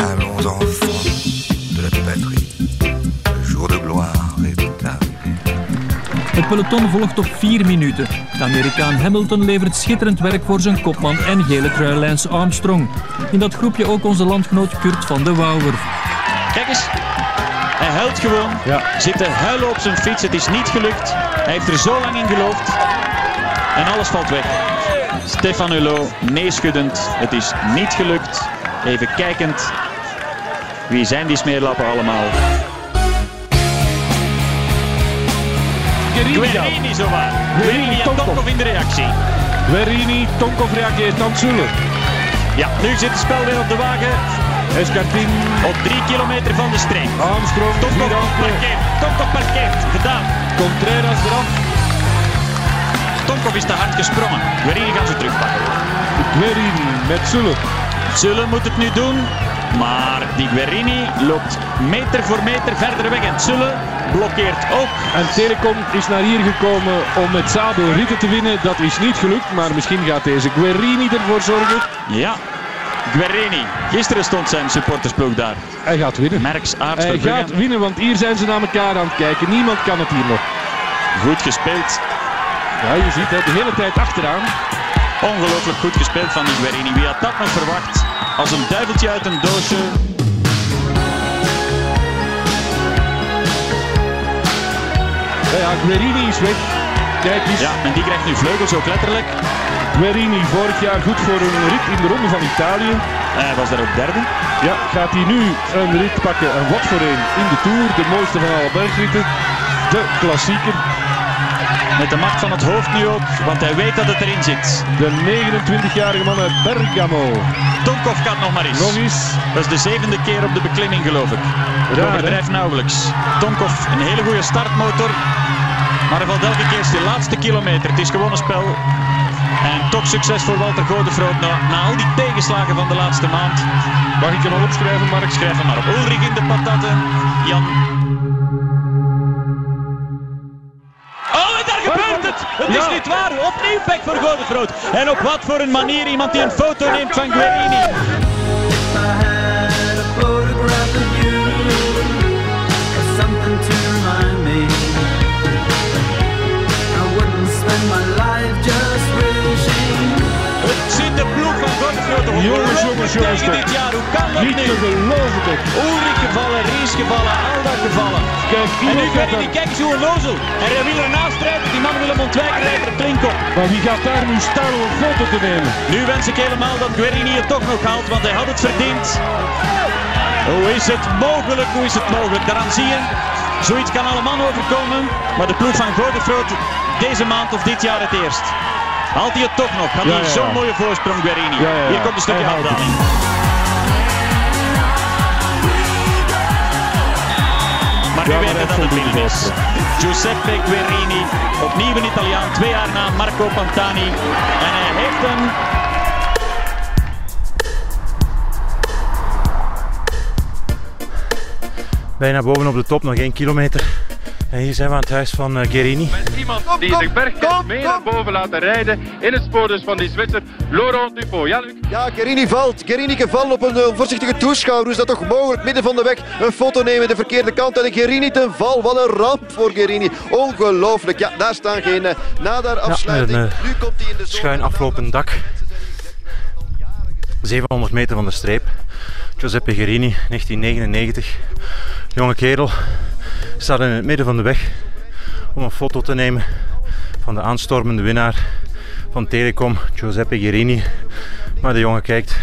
Allons enfants de la patrie, le jour de gloire est arrivé. Het peloton volgt op 4 minuten. De Amerikaan Hamilton levert schitterend werk voor zijn kopman en gele trui Lance Armstrong. In dat groepje ook onze landgenoot Kurt van de Wouwer. Kijk eens. Hij huilt gewoon. Zit te huilen op zijn fiets. Het is niet gelukt. Hij heeft er zo lang in geloofd. En alles valt weg. Stefan Hulot, neeschuddend. Het is niet gelukt. Even kijkend. Wie zijn die smeerlappen allemaal? Guerini zowaar. Guerini en Tonkov in de reactie. Guerini, Tonkov reageert dan. Ja, nu zit het spel weer op de wagen. Escartin. Op drie kilometer van de streep. Armstrong. Tonkov Vidal. parkeert. Tonkov parkeert. Gedaan. Contreras eraf. Tonkov is te hard gesprongen. Guerini gaat ze terugpakken. Guerini met Zule. Zule moet het nu doen. Maar die Guerini loopt meter voor meter verder weg. En Zule blokkeert ook. En Telecom is naar hier gekomen om met Sabo ritten te winnen. Dat is niet gelukt, maar misschien gaat deze Guerini ervoor zorgen. Ja, Guerini. Gisteren stond zijn supportersploeg daar. Hij gaat winnen. Merks, Aarts, Hij gaat winnen, want hier zijn ze naar elkaar aan het kijken. Niemand kan het hier nog. Goed gespeeld. Ja, je ziet het de hele tijd achteraan. Ongelooflijk goed gespeeld van die Guerini. Wie had dat nog verwacht? Als een duiveltje uit een doosje. Ja, ja, Guerini is weg. Kijk eens. Ja, en die krijgt nu vleugels ook letterlijk. Guerini vorig jaar goed voor een rit in de Ronde van Italië. Hij was daar ook derde. Ja, gaat hij nu een rit pakken. En wat voor een in de Tour. De mooiste van alle bergritten. De klassieker. Met de macht van het hoofd nu ook, want hij weet dat het erin zit. De 29-jarige man uit Bergamo. Tonkov kan nog maar eens. Nog eens. Dat is de zevende keer op de beklimming geloof ik. Raar, overdrijf nauwelijks. Tonkov, een hele goede startmotor. Maar hij valt elke keer de laatste kilometer. Het is gewoon een spel. En toch succes voor Walter Godefroot na, na al die tegenslagen van de laatste maand. Mag ik hem al opschrijven, Mark? Schrijf hem maar op. Ulrich in de patatten. Jan. Oh, en daar gebeurt het! Het is niet waar. Opnieuw pek voor Godefroot. En op wat voor een manier iemand die een foto neemt van Guerini. Jongens, jongens, jongens, dit jaar, hoe kan dat Niet nu? te geloven toch. Gevallen, Ries gevallen, Alda gevallen. Kijk, En nu daar... kijk eens hoe een lozel. En hij wil ernaast rijden, die man wil hem ontwijken, rijdt er klink op. Maar wie gaat daar nu staan om een foto te nemen? Nu wens ik helemaal dat Guerini het toch nog haalt, want hij had het verdiend. Hoe is het mogelijk? Hoe is het mogelijk? Daaraan zie je, zoiets kan allemaal overkomen. Maar de ploeg van Godefroot deze maand of dit jaar het eerst. Haalt hij het toch nog? Ja, hij ja, ja. zo'n mooie voorsprong, Guerini. Ja, ja, ja. Hier komt een stukje afdaling. Maar nu weten dat het binnen is. Giuseppe Guerini, opnieuw een Italiaan, twee jaar na Marco Pantani. En hij heeft hem Bijna bovenop de top, nog één kilometer. En hier zijn we aan het huis van eh, Guerini. Iemand die zich bergkant mee naar boven laten rijden in het spoor dus van die Zwitser Laurent Dupont. Ja, Luc? Ja, Gerini valt. Gerini gevallen op een eh, voorzichtige toeschouwer. Hoe is dat toch mogelijk? Midden van de weg een foto nemen de verkeerde kant en Gerini ten val. Wat een ramp voor Gerini. Ongelooflijk. Ja, daar staan geen uh, nadar afsluiting. Ja, met een, nu komt hij in de zone. Schuin aflopend dak. 700 meter van de streep. Giuseppe Gerini, 1999. Jonge kerel. Staat in het midden van de weg om een foto te nemen van de aanstormende winnaar van Telecom, Giuseppe Gerini. Maar de jongen kijkt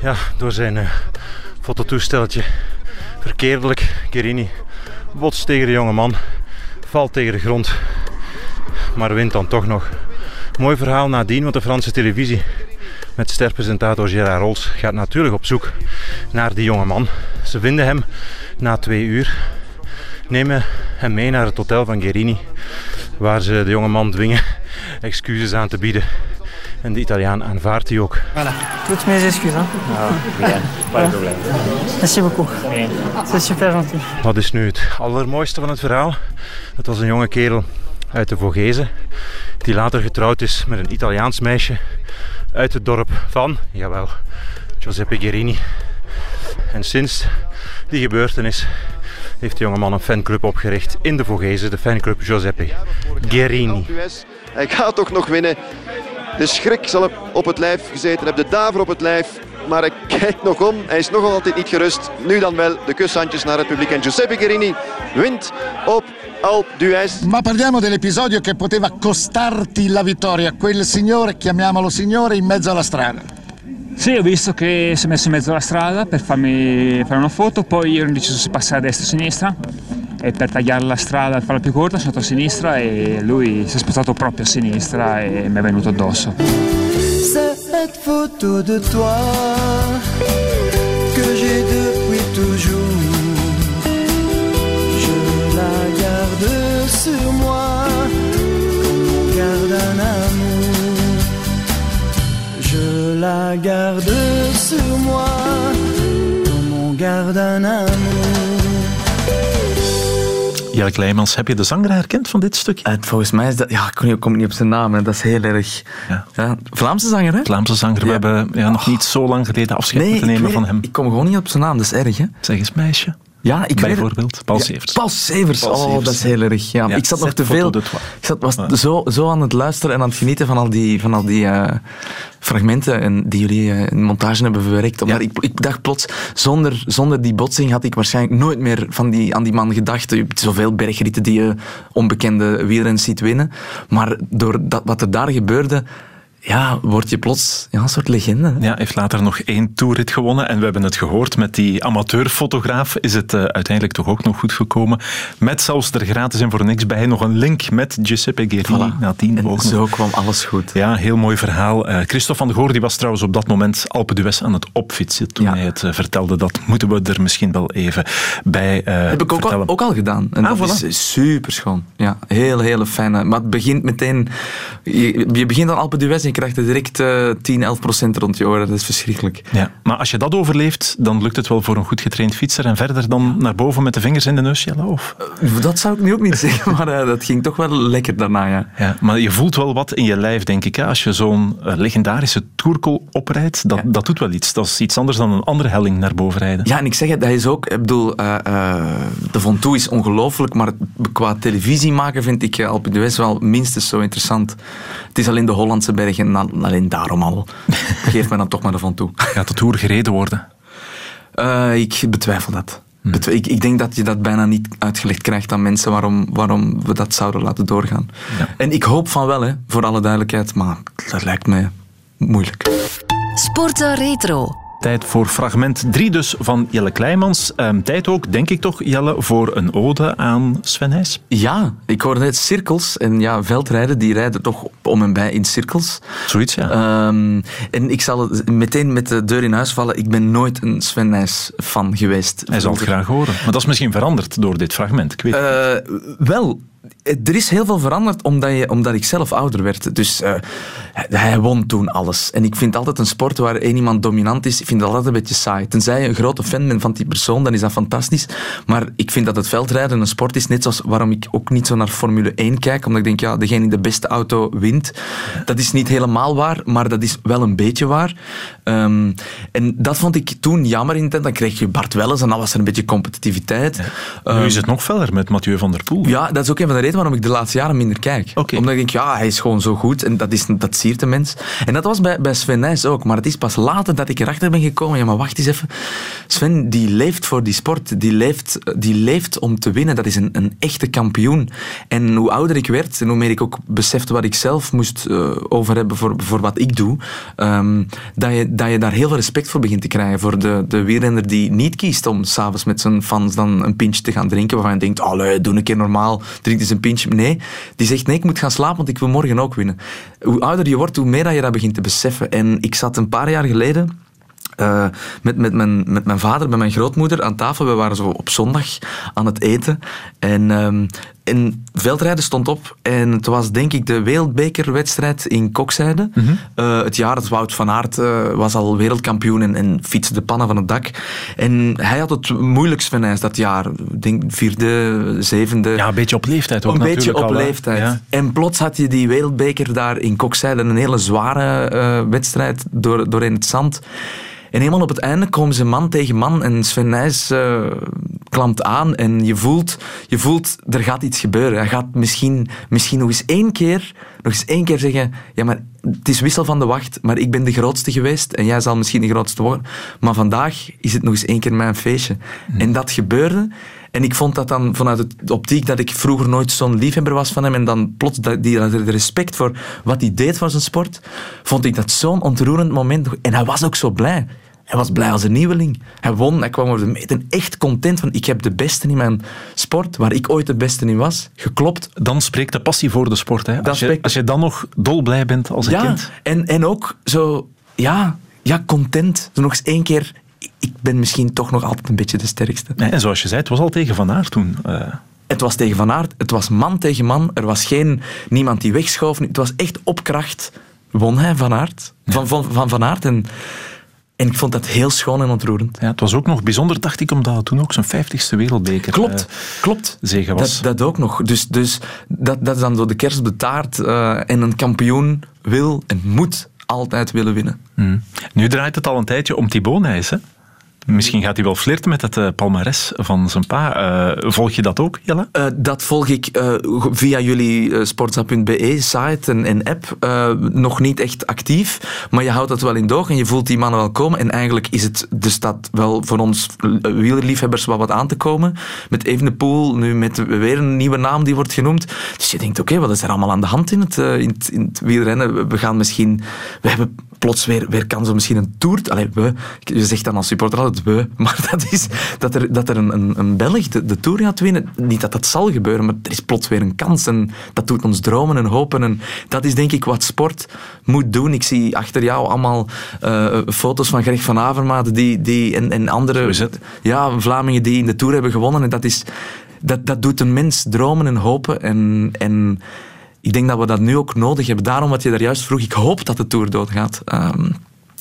ja, door zijn uh, fototoestelletje verkeerdelijk. Gerini botst tegen de jonge man, valt tegen de grond, maar wint dan toch nog. Mooi verhaal nadien, want de Franse televisie met sterpresentator Gerard Rols gaat natuurlijk op zoek naar die jonge man. Ze vinden hem na twee uur, nemen hem mee naar het hotel van Gerini, waar ze de jonge man dwingen excuses aan te bieden. En de Italiaan aanvaardt die ook. Voilà, toutes mes excuses. Hein. Ah, rien, pas de problème. Merci beaucoup. C'est super gentil. Wat is nu het allermooiste van het verhaal? Het was een jonge kerel uit de Vogezen, die later getrouwd is met een Italiaans meisje uit het dorp van, jawel, Giuseppe Gerini. En sinds die gebeurtenis heeft de jongeman een fanclub opgericht in de Vogezen, de fanclub Giuseppe Gerini. Hij gaat toch nog winnen. De schrik zal op het lijf gezeten hebben, de daver op het lijf. maar hij kijkt nog om. Hij is nog altijd niet gerust. Nu dan wel de kushandjes naar het publiek. En Giuseppe Guerini wint op. Ma parliamo dell'episodio che poteva costarti la vittoria. Quel signore, chiamiamolo signore, in mezzo alla strada. Sì, ho visto che si è messo in mezzo alla strada per farmi fare una foto, poi io ho deciso se passare a destra o a sinistra e per tagliare la strada e farla più corta sono andato a sinistra e lui si è spostato proprio a sinistra e mi è venuto addosso. Cette photo de toi que j'ai depuis toujours, je la garde sur moi la garde sur moi comme on garde un amour. Jelle Kleimans, heb je de zanger herkend van dit stuk? En volgens mij is dat... Ja, ik kom niet, op zijn naam. Hè. Dat is heel erg... Ja. Vlaamse zanger, hè? Vlaamse zanger. We hebben ja, nog niet zo lang geleden afscheid Nee, moeten nemen van hem. ik kom gewoon niet op zijn naam. Dat is erg, hè? Zeg eens, meisje. Ja, ik. Bijvoorbeeld, Paul Ja, Severs. Paul Severs. Oh, Severs. dat is heel erg. Ja. Ja, ik zat nog te veel... Ik zat, was zo, zo aan het luisteren en aan het genieten van al die, van al die eh, fragmenten en die jullie eh, in montage hebben verwerkt. Omdat ik, ik dacht plots, zonder, zonder die botsing had ik waarschijnlijk nooit meer van die, aan die man gedacht. Je hebt zoveel bergritten die je onbekende wielrenners ziet winnen. Maar door dat, wat er daar gebeurde, ja, word je plots ja, een soort legende. hè. Ja, heeft later nog één toerrit gewonnen. En we hebben het gehoord, met die amateurfotograaf is het eh, uiteindelijk toch ook nog goed gekomen. Met zelfs er gratis en voor niks bij nog een link met Giuseppe Guerini. Voilà. Nadien En ook nog. zo kwam alles goed. Ja, heel mooi verhaal. Eh Christophe van de Goor die was trouwens op dat moment Alpe d'Huez aan het opfietsen toen hij het eh, vertelde. Dat moeten we er misschien wel even bij Heb ik ook al, vertellen. ook al gedaan. En Ah, dat voilà. is super schoon. Ja, heel, hele fijne. Maar het begint meteen... Je, je begint aan Alpe d'Huez krijgt er direct eh 10, 11 procent rond je oren. Dat is verschrikkelijk. Ja, maar als je dat overleeft, dan lukt het wel voor een goed getraind fietser. En verder dan naar boven met de vingers in de neus, Jelle, Of? Dat zou ik nu ook niet zeggen, maar eh, dat ging toch wel lekker daarna, ja. Ja, maar je voelt wel wat in je lijf, denk ik. Hè? Als je zo'n eh, legendarische toerkol oprijdt, dat, dat doet wel iets. Dat is iets anders dan een andere helling naar boven rijden. Ja, en ik zeg het, dat is ook... Ik bedoel, eh, eh, de Ventoux is ongelooflijk, maar qua televisie maken vind ik eh, Alpe d'Huez wel minstens zo interessant. Het is alleen de Hollandse bergen en al- alleen daarom al. Geef me dan toch maar de Ventoux. Gaat de Tour gereden worden? Eh, ik betwijfel dat. Betwi- Ik, ik denk dat je dat bijna niet uitgelegd krijgt aan mensen waarom, waarom we dat zouden laten doorgaan. En ik hoop van wel, hè, voor alle duidelijkheid, maar dat lijkt mij moeilijk. Sporten Retro. Tijd voor fragment 3 dus van Jelle Kleimans. Ehm, tijd ook, denk ik toch, Jelle, voor een ode aan Sven Nys. Ja, ik hoorde net cirkels. En ja, veldrijden, die rijden toch om en bij in cirkels. Zoiets, ja. Ehm, en ik zal meteen met de deur in huis vallen. Ik ben nooit een Sven Nys fan geweest. Hij zal het graag horen. Maar dat is misschien veranderd door dit fragment. Ik weet het Eh, wel, er is heel veel veranderd omdat, je, omdat ik zelf ouder werd. Dus eh, hij- won toen alles. En ik vind altijd een sport waar één iemand dominant is, ik vind dat altijd een beetje saai. Tenzij je een grote fan bent van die persoon, dan is dat fantastisch. Maar ik vind dat het veldrijden een sport is, net zoals waarom ik ook niet zo naar Formule 1 kijk. Omdat ik denk, ja, degene die de beste auto wint. Dat is niet helemaal waar, maar dat is wel een beetje waar. Ehm, en dat vond ik toen jammer in tijd. Dan kreeg je Bart Welles en dan was er een beetje competitiviteit. nu is het nog feller met Mathieu van der Poel. Ja, dat is ook een de redenen waarom ik de laatste jaren minder kijk. Omdat ik denk, ja, hij is gewoon zo goed en dat, is, dat siert de mens. En dat was bij, bij Sven Nys ook. Maar het is pas later dat ik erachter ben gekomen. Ja, maar wacht eens even. Sven, die leeft voor die sport. Die leeft, die leeft om te winnen. Dat is een, een echte kampioen. En hoe ouder ik werd en hoe meer ik ook besefte wat ik zelf moest eh, over hebben voor, voor wat ik doe, ehm, dat, je, dat je daar heel veel respect voor begint te krijgen. Voor de, de wielrenner die niet kiest om s'avonds met zijn fans dan een pintje te gaan drinken, waarvan je denkt, allee, doe een keer normaal, drink eens een pintje. Nee, die zegt, nee, ik moet gaan slapen, want ik wil morgen ook winnen. Hoe ouder je wordt, hoe meer dat je dat begint te beseffen. En ik zat een paar jaar geleden... eh, met, met, mijn, met mijn vader, met mijn grootmoeder aan tafel. We waren zo op zondag aan het eten. En, ehm, en veldrijden stond op. En het was denk ik de wereldbekerwedstrijd in Kokzijde. Eh, het jaar dat Wout van Aert eh, was al wereldkampioen en, en fietste de pannen van het dak. En hij had het moeilijkst van ijs dat jaar. Ik denk vierde, zevende. Ja, een beetje op leeftijd ook Een beetje op al, leeftijd. Ja. En plots had je die wereldbeker daar in Kokzijde. Een hele zware eh, wedstrijd door, door in het zand. En helemaal op het einde komen ze man tegen man. En Sven Nys eh, klampt aan en je voelt, je voelt, er gaat iets gebeuren. Hij gaat misschien, misschien nog eens één keer, nog eens één keer zeggen, ja maar het is wissel van de wacht, maar ik ben de grootste geweest en jij zal misschien de grootste worden. Maar vandaag is het nog eens één keer mijn feestje. En dat gebeurde. En ik vond dat dan vanuit de optiek dat ik vroeger nooit zo'n liefhebber was van hem en dan plots dat, die, dat respect voor wat hij deed voor zijn sport, vond ik dat zo'n ontroerend moment. En hij was ook zo blij. Hij was blij als een nieuweling. Hij won, hij kwam over de meet en echt content van ik heb de beste in mijn sport, waar ik ooit de beste in was, geklopt. Dan spreekt de passie voor de sport. Hè? Als, je, spreekt- als je dan nog dolblij bent als een ja, kind. En, en ook zo, ja, ja, content. Zo nog eens één keer, ik- ben misschien toch nog altijd een beetje de sterkste. En zoals je zei, het was al tegen Van Aert toen. eh. Het was tegen Van Aert, het was man tegen man. Er was geen niemand die wegschoof. Het was echt op kracht. Won hij Van Aert. Van Van, van, van Aert. En, en ik vond dat heel schoon en ontroerend. Ja, het was ook nog bijzonder, dacht ik, omdat het toen ook zijn vijftigste wereldbeker Klopt, eh, klopt. zegen was. Dat, dat ook nog. Dus, dus dat, dat is dan zo de kerst op de taart. eh, en een kampioen wil en moet altijd willen winnen. Mm. Nu draait het al een tijdje om Thibaut Nijs, hè? Misschien gaat hij wel flirten met het eh, palmares van zijn pa. Eh, volg je dat ook, Jelle? Eh, dat volg ik via jullie sportsa.be site en, app. nog niet echt actief, maar je houdt dat wel in doog en je voelt die mannen wel komen. En eigenlijk is het, er staat wel voor ons wielerliefhebbers wel wat aan te komen. Met Evenepoel, nu met weer een nieuwe naam die wordt genoemd. Dus je denkt, oké, wat is er allemaal aan de hand in het, in het, in het wielrennen? We gaan misschien... We hebben plots weer, weer kans om misschien een tour... Allee, we, je zegt dan als supporter altijd we, maar dat is dat er, dat er een, een, een Belg de, de Tour gaat winnen. Niet dat dat zal gebeuren, maar er is plots weer een kans. En dat doet ons dromen en hopen. En dat is denk ik wat sport moet doen. Ik zie achter jou allemaal eh, foto's van Greg van Avermaat die, die, en, en andere ja, Vlamingen die in de Tour hebben gewonnen. En dat, is, dat, dat doet een mens dromen en hopen. En, en ik denk dat we dat nu ook nodig hebben. Daarom wat je daar juist vroeg, ik hoop dat de Tour doodgaat. Ehm,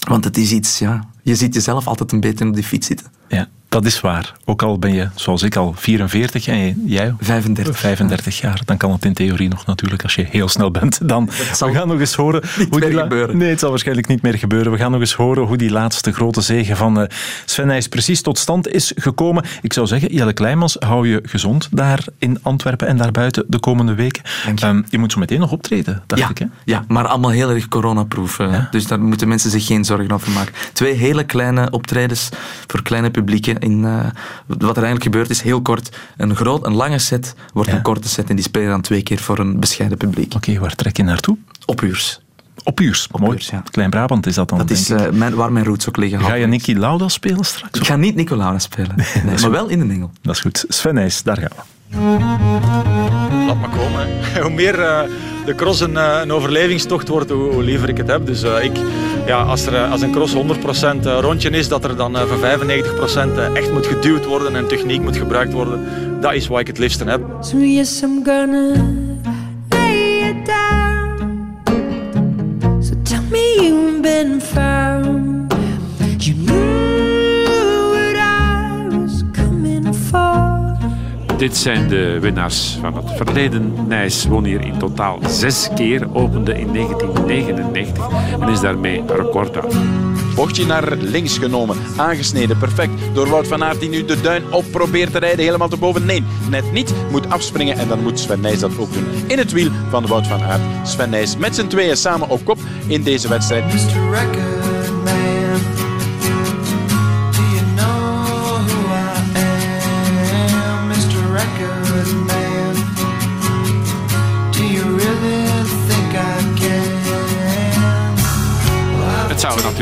want het is iets, ja, je ziet jezelf altijd een beetje op die fiets zitten. Ja, dat is waar. Ook al ben je, zoals ik, al 44 en jij 35. 35 jaar, dan kan het in theorie nog natuurlijk als je heel snel bent. Dan, we gaan nog eens horen hoe die la- Nee, het zal waarschijnlijk niet meer gebeuren. We gaan nog eens horen hoe die laatste grote zege van eh, Sven Nys precies tot stand is gekomen. Ik zou zeggen, Jelle Kleimans, hou je gezond daar in Antwerpen en daarbuiten de komende weken. Ehm, je moet zo meteen nog optreden, dacht ja, ik. Hè? ja, maar allemaal heel erg coronaproof. eh, Dus daar moeten mensen zich geen zorgen over maken. Twee hele kleine optredens voor kleine publieken. In, eh, wat er eigenlijk gebeurt is heel kort. Een, groot, een lange set wordt een korte set en die spelen dan twee keer voor een bescheiden publiek. Oké, waar trek je naartoe? Op uurs. Op uurs, mooi. Klein-Brabant is dat dan, Dat is denk eh, mijn, waar mijn roots ook liggen. Ga je Nicky Lauda spelen straks? Ik ga niet Nicolaas spelen, nee, maar wel in de Engel. Dat is goed. Sven Nys, daar gaan we. Laat maar komen. Hoe meer eh, de cross een, eh, een overlevingstocht wordt, hoe, liever ik het heb. Dus eh, ik, ja, als, er, als een cross 100% eh, rondje is, dat er dan voor 95% eh, echt moet geduwd worden en techniek moet gebruikt worden, dat is wat ik het liefste heb. So yes, I'm gonna lay it down. So tell me you've been. Dit zijn de winnaars van het verleden. Nijs won hier in totaal zes keer, opende in 1999 en is daarmee een record af. Bochtje naar links genomen, aangesneden, perfect. Door Wout van Aert die nu de duin op probeert te rijden, helemaal te boven. Nee, net niet. Moet afspringen en dan moet Sven Nijs dat ook doen. In het wiel van Wout van Aert. Sven Nijs met z'n tweeën samen op kop in deze wedstrijd. Mr.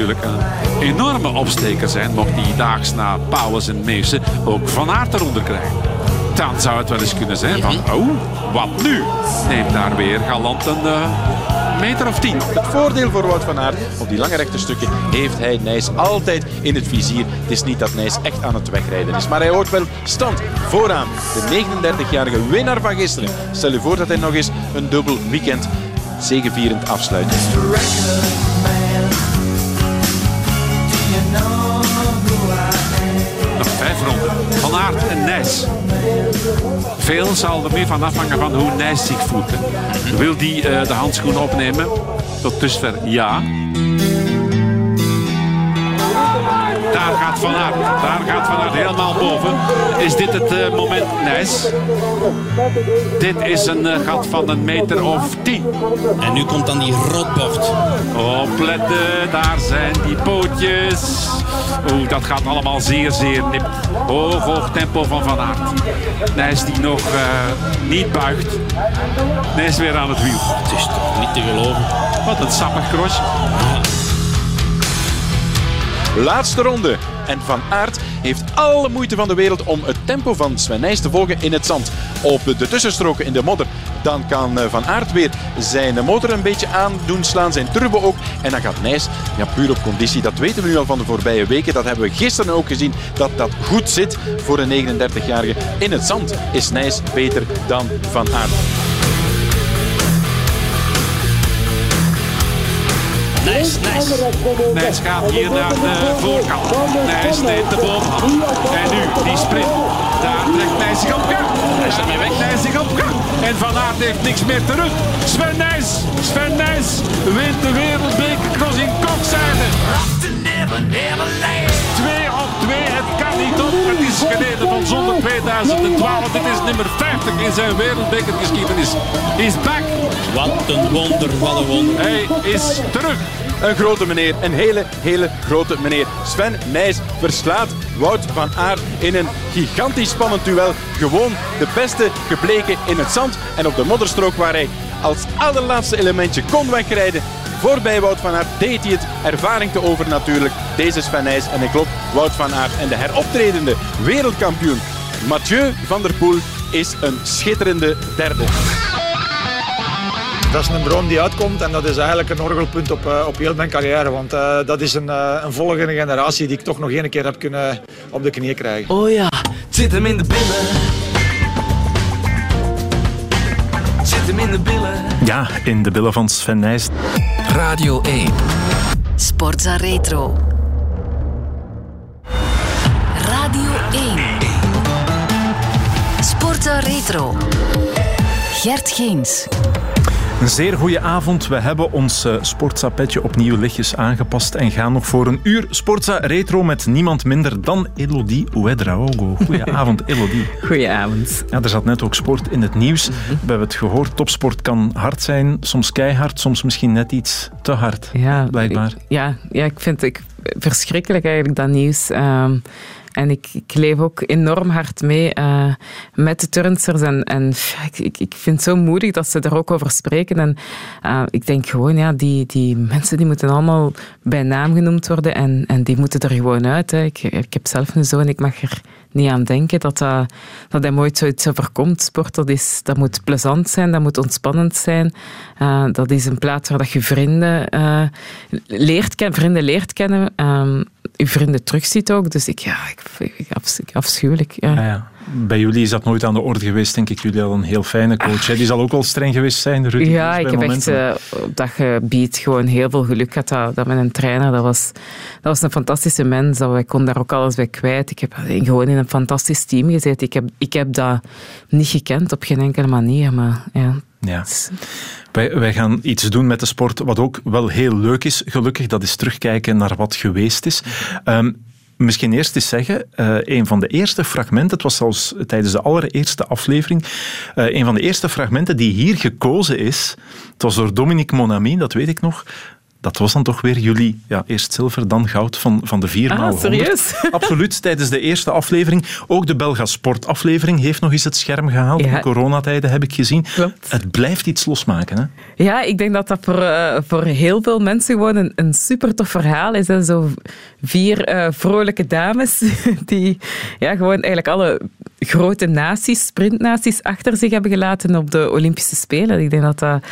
natuurlijk een enorme opsteker zijn mocht die daags na Pauwels en Meeuwse ook Van Aert eronder krijgen. Dan zou het wel eens kunnen zijn van, oh, wat nu? Neemt daar weer galant een eh, meter of tien. Het voordeel voor Wout van Aert op die lange rechte stukken heeft hij Nijs altijd in het vizier. Het is niet dat Nijs echt aan het wegrijden is, maar hij houdt wel stand vooraan. De 39-jarige winnaar van gisteren. Stel je voor dat hij nog eens een dubbel weekend zegevierend afsluit. Nijs. Veel zal er meer van afhangen van hoe Nijs zich voelt. hè. Wil die eh, de handschoen opnemen? Tot dusver ja. Daar daar gaat Van Aert. Daar gaat Van Aert helemaal boven. Is dit het eh, moment? Nijs. Dit is een eh, gat van een meter of tien. En nu komt dan die rotbocht. Opletten, daar zijn die pootjes. Oeh, dat gaat allemaal zeer, zeer nip. Hoog, hoog tempo van Van Aert. Nijs die nog eh, niet buigt. Nijs weer aan het wiel. Het is toch niet te geloven. Wat een sappig krosje. Laatste ronde. En Van Aert heeft alle moeite van de wereld om het tempo van Sven Nijs te volgen in het zand. Op de tussenstroken in de modder. Dan kan eh, Van Aert weer zijn motor een beetje aan doen slaan, zijn turbo ook. En dan gaat Nijs, ja, puur op conditie, dat weten we nu al van de voorbije weken. Dat hebben we gisteren ook gezien, dat dat goed zit voor een 39-jarige. In het zand is Nijs beter dan Van Aert. Nijs, Nijs. Nijs gaat hier naar de voorkant. Nijs neemt de bovenhand. En nu die sprint. Daar trekt Nijs zich op gang. Nijs ermee weg. Nijs zich op gang. En Van Aert heeft niks meer terug. Sven Nijs. Sven Nijs wint de wereldbekercross in kokzijde. Twee op twee, het kan niet op. Het is geleden van zonder 2012. Dit is nummer 50 in zijn wereldbekergeschiedenis. Is back. Wat een wonder, wat een wonder. Hij is terug. Een grote meneer, een hele, hele grote meneer. Sven Nijs verslaat Wout van Aert in een gigantisch spannend duel. Gewoon de beste gebleken in het zand en op de modderstrook waar hij als allerlaatste elementje kon wegrijden. Voorbij Wout van Aert deed hij het. Ervaring te over natuurlijk. Deze Sven Nijs en ik klopt Wout van Aert. En de heroptredende wereldkampioen Mathieu van der Poel is een schitterende derde. Dat is een droom die uitkomt en dat is eigenlijk een orgelpunt op, eh, op heel mijn carrière. Want eh, dat is een, eh, een volgende generatie die ik toch nog één keer heb kunnen op de knieën krijgen. Oh ja, het zit hem in de billen. Het zit hem in de billen. Ja, in de billen van Sven Nijs. Radio 1. Sportza Retro. Radio 1. Sportza Retro. Gert Geens. Een zeer goede avond. We hebben ons uh, Sportza-petje opnieuw lichtjes aangepast en gaan nog voor een uur Sportza Retro met niemand minder dan Elodie Ouedraogo. Goedenavond, Elodie. Goedenavond. Ja, er zat net ook sport in het nieuws. We hebben het gehoord, topsport kan hard zijn, soms keihard, soms misschien net iets te hard, Ja, blijkbaar. ik- ja, ja, ik vind het verschrikkelijk eigenlijk dat nieuws. Ehm, en ik, ik leef ook enorm hard mee eh, met de turnsters. En, en ik, ik, vind het zo moedig dat ze er ook over spreken. En eh, ik denk gewoon, ja, die, die mensen die moeten allemaal bij naam genoemd worden. En, en die moeten er gewoon uit. Hè. Ik, ik heb zelf een zoon, ik mag er niet aan denken dat, dat, dat hem ooit zoiets overkomt. Sport, dat, is, dat moet plezant zijn, dat moet ontspannend zijn. Eh, dat is een plaats waar dat je vrienden eh, leert vrienden leert kennen. ehm, je vrienden terugziet ook. Dus ik, ja, ik, ik, afs- ik- afschuwelijk. Ja. Ja, ja. Bij jullie is dat nooit aan de orde geweest, denk ik. Jullie hadden een heel fijne coach. hè. Die zal ook wel streng geweest zijn, Ruud. Ja, bij ik heb echt eh, op dat gebied gewoon heel veel geluk gehad. Dat, dat met een trainer, dat was, dat was een fantastische mens. Dat, ik kon daar ook alles bij kwijt. Ik heb gewoon in een fantastisch team gezeten. Ik heb, ik heb dat niet gekend op geen enkele manier. Maar ja, Ja. Wij, gaan iets doen met de sport wat ook wel heel leuk is, gelukkig. Dat is terugkijken naar wat geweest is. Ehm, misschien eerst eens zeggen, eh, een van de eerste fragmenten, het was zelfs tijdens de allereerste aflevering, eh, een van de eerste fragmenten die hier gekozen is, het was door Dominique Monami, dat weet ik nog, dat was dan toch weer jullie, ja, eerst zilver, dan goud van, van de 4 Ah, maal serieus? Absoluut, tijdens de eerste aflevering. Ook de Belga Sport aflevering heeft nog eens het scherm gehaald. Ja. In coronatijden heb ik gezien. Het blijft iets losmaken, hè? Ja, ik denk dat dat voor, eh, voor heel veel mensen gewoon een, een super tof verhaal is. Hè. Zo vier eh, vrolijke dames die ja, gewoon eigenlijk alle grote naties, sprintnaties, achter zich hebben gelaten op de Olympische Spelen. Ik denk dat dat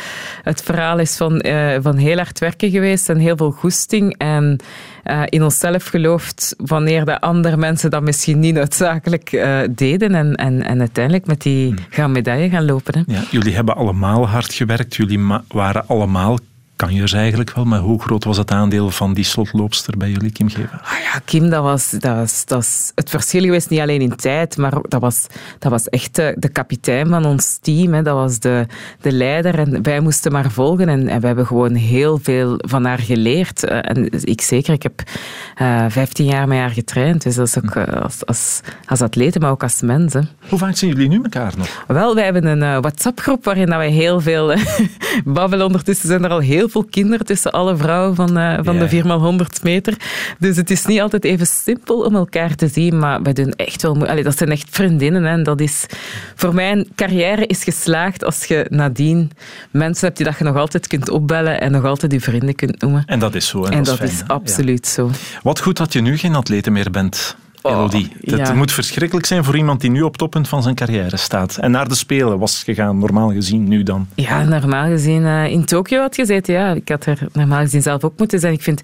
het verhaal is van, eh, van heel hard werken geweest en heel veel goesting. En eh, in onszelf geloofd wanneer de andere mensen dat misschien niet noodzakelijk eh, deden. En, en, en uiteindelijk met die gaan medaille gaan lopen. Hè. Ja, jullie hebben allemaal hard gewerkt. Jullie waren allemaal kanjers eigenlijk wel, maar hoe groot was het aandeel van die slotloopster bij jullie, Kim Geva? Ah ja, Kim, dat was, dat, was, dat was het verschil geweest, niet alleen in tijd, maar dat was, dat was echt de, de kapitein van ons team. Hè. Dat was de, de leider en wij moesten maar volgen. En, en we hebben gewoon heel veel van haar geleerd. Eh, En ik zeker, ik heb eh 15 jaar met haar getraind. Dus dat is ook eh, als, als, als atleet, maar ook als mens. Hè. Hoe vaak zien jullie nu elkaar nog? Wel, wij hebben een eh, WhatsApp-groep waarin dat wij heel veel babbelen. Ondertussen zijn er al heel veel kinderen tussen alle vrouwen van, eh, van de 4x100 meter. Dus het is niet altijd even simpel om elkaar te zien, maar wij doen echt wel... moe- Allee, dat zijn echt vriendinnen. Hè. En dat is... Voor mij, een carrière is geslaagd als je nadien mensen hebt die dat je nog altijd kunt opbellen en nog altijd je vrienden kunt noemen. En dat is zo. En, En dat, is, fijn, absoluut zo. Wat goed dat je nu geen atlete meer bent, Elodie. Het Oh, ja. moet verschrikkelijk zijn voor iemand die nu op het toppunt van zijn carrière staat. En naar de Spelen was gegaan, normaal gezien, nu dan. Ja, normaal gezien eh, in Tokio had gezeten. Ja, ik had er normaal gezien zelf ook moeten zijn. Ik vind,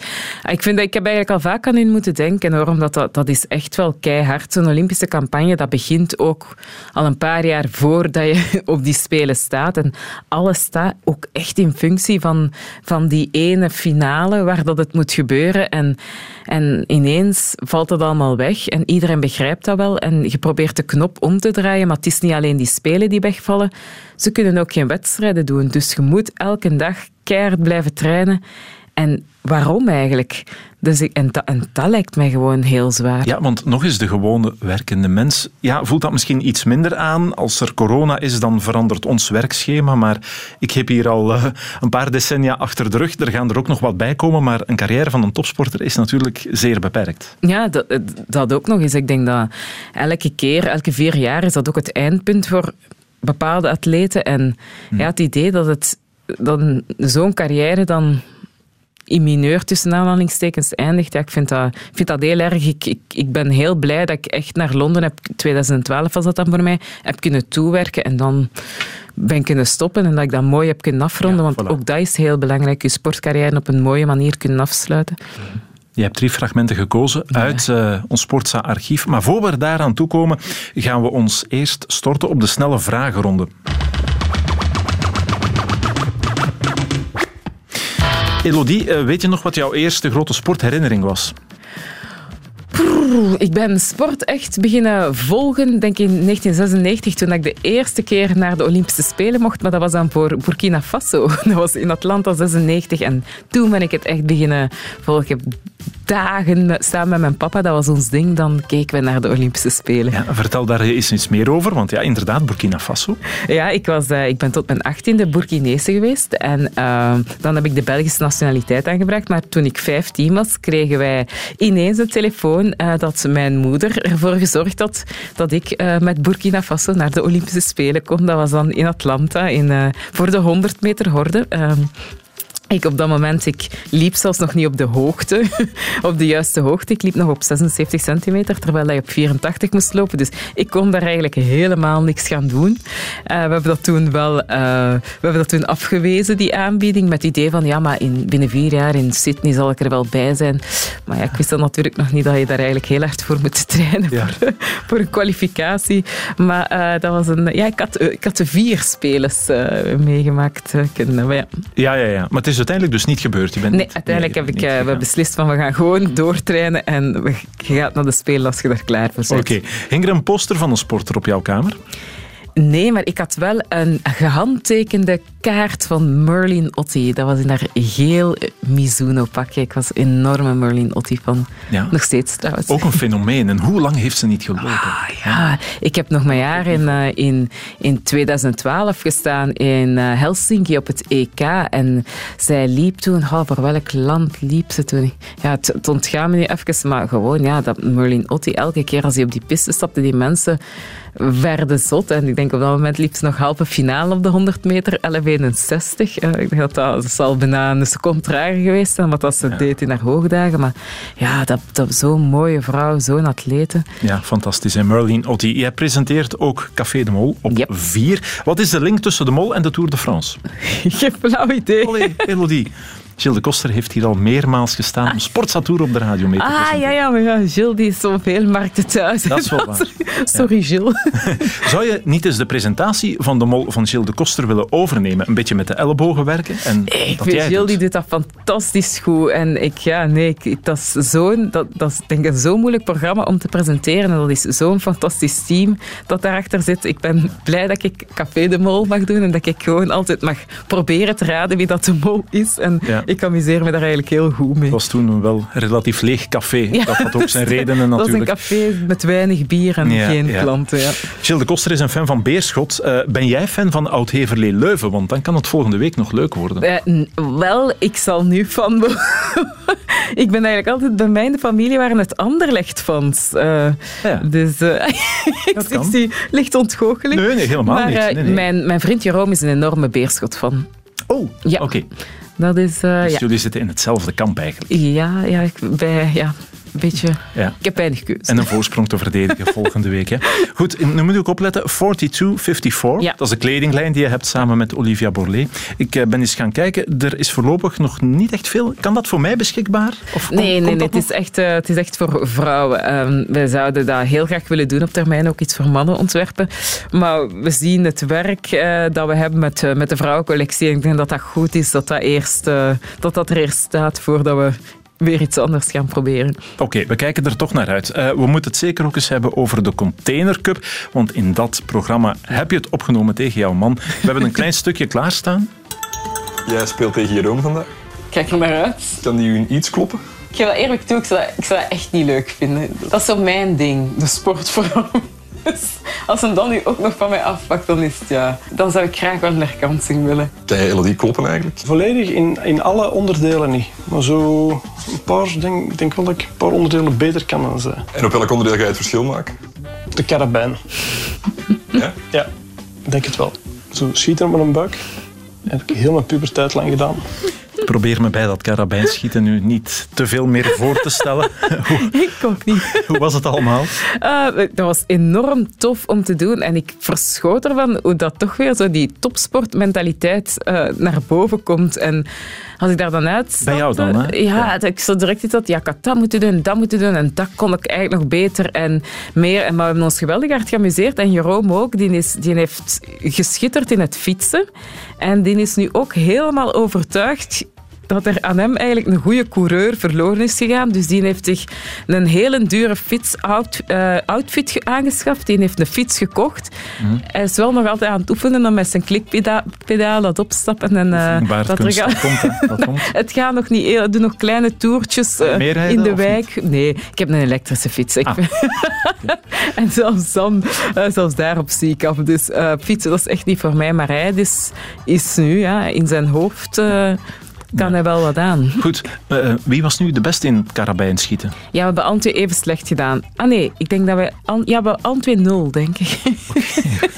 ik vind dat ik heb eigenlijk al vaak aan hun moeten denken, hoor, omdat dat, dat is echt wel keihard. Zo'n Olympische campagne, dat begint ook al een paar jaar voordat je op die Spelen staat. En alles staat ook echt in functie van, van die ene finale waar dat het moet gebeuren. En, en ineens valt het allemaal weg en iedereen begrijpt dat wel. En je probeert de knop om te draaien, maar het is niet alleen die spelen die wegvallen. Ze kunnen ook geen wedstrijden doen. Dus je moet elke dag keihard blijven trainen. En waarom eigenlijk? Dus ik, en, dat, en dat lijkt mij gewoon heel zwaar. Ja, want nog eens de gewone werkende mens ja, voelt dat misschien iets minder aan. Als er corona is, dan verandert ons werkschema. Maar ik heb hier al eh, een paar decennia achter de rug. Er gaan er ook nog wat bij komen. Maar een carrière van een topsporter is natuurlijk zeer beperkt. Ja, dat, dat ook nog eens. Ik denk dat elke keer, elke vier jaar, is dat ook het eindpunt voor bepaalde atleten. En ja, het idee dat het dan zo'n carrière dan in mineur tussen aanhalingstekens eindigt, ja, ik vind dat, vind dat heel erg. Ik, ik, ik ben heel blij dat ik echt naar Londen heb, 2012 was dat dan voor mij, heb kunnen toewerken en dan ben kunnen stoppen en dat ik dat mooi heb kunnen afronden. want ook dat is heel belangrijk, je sportcarrière op een mooie manier kunnen afsluiten. Je hebt drie fragmenten gekozen uit eh, ons Sportza-archief. Maar voor we daaraan toekomen, gaan we ons eerst storten op de snelle vragenronde. Elodie, eh, weet je nog wat jouw eerste grote sportherinnering was? Ik ben sport echt beginnen volgen, denk ik in 1996, toen ik de eerste keer naar de Olympische Spelen mocht. Maar dat was dan voor Burkina Faso. Dat was in Atlanta 96. En toen ben ik het echt beginnen volgen. Ik heb dagen samen met mijn papa, dat was ons ding. Dan keken we naar de Olympische Spelen. Ja, vertel daar eens iets meer over, want ja, inderdaad, Burkina Faso. Ja, ik, was, eh, ik ben tot mijn achttiende Burkinese geweest. En eh, dan heb ik de Belgische nationaliteit aangebracht. Maar toen ik 15 was, kregen wij ineens een telefoon eh, dat mijn moeder ervoor gezorgd had dat ik eh, met Burkina Faso naar de Olympische Spelen kon. Dat was dan in Atlanta in, eh, voor de 100 meter horde. Ik op dat moment, ik liep zelfs nog niet op de hoogte, op de juiste hoogte. Ik liep nog op 76 centimeter, terwijl hij op 84 moest lopen. Dus ik kon daar eigenlijk helemaal niks gaan doen. Eh, we hebben dat toen wel eh, we hebben dat toen afgewezen, die aanbieding, met het idee van, ja, maar in, binnen vier jaar in Sydney zal ik er wel bij zijn. Maar ja, ik wist dan natuurlijk nog niet dat je daar eigenlijk heel hard voor moet trainen, voor, voor een kwalificatie. Maar eh, dat was een... Ja, ik had, ik had de vier spelens eh, meegemaakt. kunnen, maar ja. Ja, ja, ja. Maar het is uiteindelijk dus niet gebeurd. Je bent Nee, uiteindelijk heb ik eh, we beslist van we gaan gewoon doortrainen en we, je gaat naar de Spelen als je daar klaar voor bent. Oké. Hing er een poster van een sporter op jouw kamer? Nee, maar ik had wel een gehandtekende kaart van Merlin Otti. Dat was in haar geel Mizuno-pakje. Ik was een enorme Merlin Otti-fan. Ja. Nog steeds trouwens. Ook een fenomeen. En hoe lang heeft ze niet gelopen? Ja, ik heb nog maar jaar in, eh, in, in 2012 gestaan in eh, Helsinki op het EK. En zij liep toen, oh, voor welk land liep ze toen? Ja, het, het ontgaat me nu even, maar gewoon, ja, dat Merlin Otti, elke keer als hij op die piste stapte, die mensen werden zot. En ik denk op dat moment liep ze nog halve finale op de 100 meter, 1161. Eh, ik denk dat dat, dat zal bijna een seconde trager geweest zijn, wat dat ze deed in haar hoogdagen. Maar ja, dat, dat, zo'n mooie vrouw, zo'n atlete. Ja, fantastisch. En Merlin Otti, jij presenteert ook Café de Mol op 4. Wat is de link tussen de Mol en de Tour de France? Geen flauw idee. Allee, Elodie. Gilles de Koster heeft hier al meermaals gestaan om Sportsatour op de radio mee te Ah, ja, ja, maar ja, Gilles die is zoveel markten thuis. Dat is wel waar. Sorry, Gilles. Zou je niet eens de presentatie van de mol van Gilles de Koster willen overnemen? Een beetje met de ellebogen werken? En Ik dat vind jij Gilles doet? die doet dat fantastisch goed. En ik, ja, nee, ik, dat is zo'n, dat, dat is denk ik een zo moeilijk programma om te presenteren. En dat is zo'n fantastisch team dat daarachter zit. Ik ben blij dat ik Café de Mol mag doen en dat ik gewoon altijd mag proberen te raden wie dat de mol is. En Ja. ik amuseer me daar eigenlijk heel goed mee. Het was toen een wel relatief leeg café. Ja, dat had ook zijn redenen Dat is een natuurlijk. café met weinig bier en Ja, geen klanten. Ja. Gilles de Koster is een fan van Beerschot. Eh, ben jij fan van Oud-Heverlee Leuven? Want dan kan het volgende week nog leuk worden. Eh, wel, ik zal nu van... worden. ik ben eigenlijk altijd... Bij mij in de familie waren het Anderlecht-fans. Eh, Dus ik kan. zie die licht ontgoocheling. Nee, nee, helemaal maar, niet. Nee, nee. Mijn, mijn vriend Jeroen is een enorme Beerschot-fan. Oh, ja. oké. Dat is... eh, Dus ja. jullie zitten in hetzelfde kamp eigenlijk. Ja, ja, ik, bij, ja, een beetje... Ja. Ik heb weinig keus. En een voorsprong te verdedigen volgende week. Hè. Goed, nu moet ik opletten. 4254, Ja. dat is de kledinglijn die je hebt samen met Olivia Borlée. Ik eh, ben eens gaan kijken. Er is voorlopig nog niet echt veel. Kan dat voor mij beschikbaar? Of Nee, nee, nee het, is echt, eh, het is echt voor vrouwen. Ehm, wij zouden dat heel graag willen doen op termijn, ook iets voor mannen ontwerpen. Maar we zien het werk eh, dat we hebben met, met de vrouwencollectie. En ik denk dat dat goed is dat dat, eerst, dat dat er eerst staat voordat we weer iets anders gaan proberen. Oké, we kijken er toch naar uit. Eh, we moeten het zeker ook eens hebben over de Container Cup. Want in dat programma heb je het opgenomen tegen jouw man. We hebben een klein stukje klaarstaan. Jij speelt tegen Jeroen vandaag. Kijk er naar uit. Kan die u in iets kloppen? Ik geef dat eerlijk toe, ik zou dat, ik zou dat echt niet leuk vinden. Dat is zo mijn ding, de sport vooral. Dus als hem dan nu ook nog van mij afpakt, dan is het ja. Dan zou ik graag wel een herkansing willen. Kan jij Elodie kloppen eigenlijk? Volledig in, in alle onderdelen niet. Maar zo een paar, denk, ik denk wel dat ik een paar onderdelen beter kan dan zij. En op welk onderdeel ga je het verschil maken? De karabijn. Ja? Ja, ik denk het wel. Zo schieten met een buik. Dat heb ik heel mijn puberteit lang gedaan. Probeer me bij dat karabijnschieten nu niet te veel meer voor te stellen. hoe, Ik ook niet. hoe was het allemaal? Eh, dat was enorm tof om te doen. En ik verschoot ervan hoe dat toch weer zo die topsportmentaliteit eh, naar boven komt. En als ik daar dan uit Bij jou dan, hè? Ja, dat ik zo direct iets had, ja, ik had dat moeten doen, dat moeten doen. En dat kon ik eigenlijk nog beter en meer. En maar we hebben ons geweldig hard geamuseerd. En Jerome ook, die, is, die heeft geschitterd in het fietsen. En die is nu ook helemaal overtuigd dat er aan hem eigenlijk een goede coureur verloren is gegaan. Dus die heeft zich een hele dure fiets out, eh, outfit ge- aangeschaft. Die heeft een fiets gekocht. Mhm. Hij is wel nog altijd aan het oefenen om met zijn klikpedaal dat opstappen. En, eh, dat er dat komt, hè. Dat komt. het gaat nog niet heel. Ik doe nog kleine toertjes eh, rijden, in de wijk. Nee, ik heb een elektrische fiets. Ik en zelfs dan, zelfs daarop zie ik af. Dus fietsen, dat is echt niet voor mij. Maar rijden is, is nu ja, in zijn hoofd. Eh, kan hij wel wat aan. Goed, eh, wie was nu de beste in karabijnschieten? Ja, we hebben twee even slecht gedaan. Ah nee, ik denk dat we... Ja, we alle twee nul, denk ik.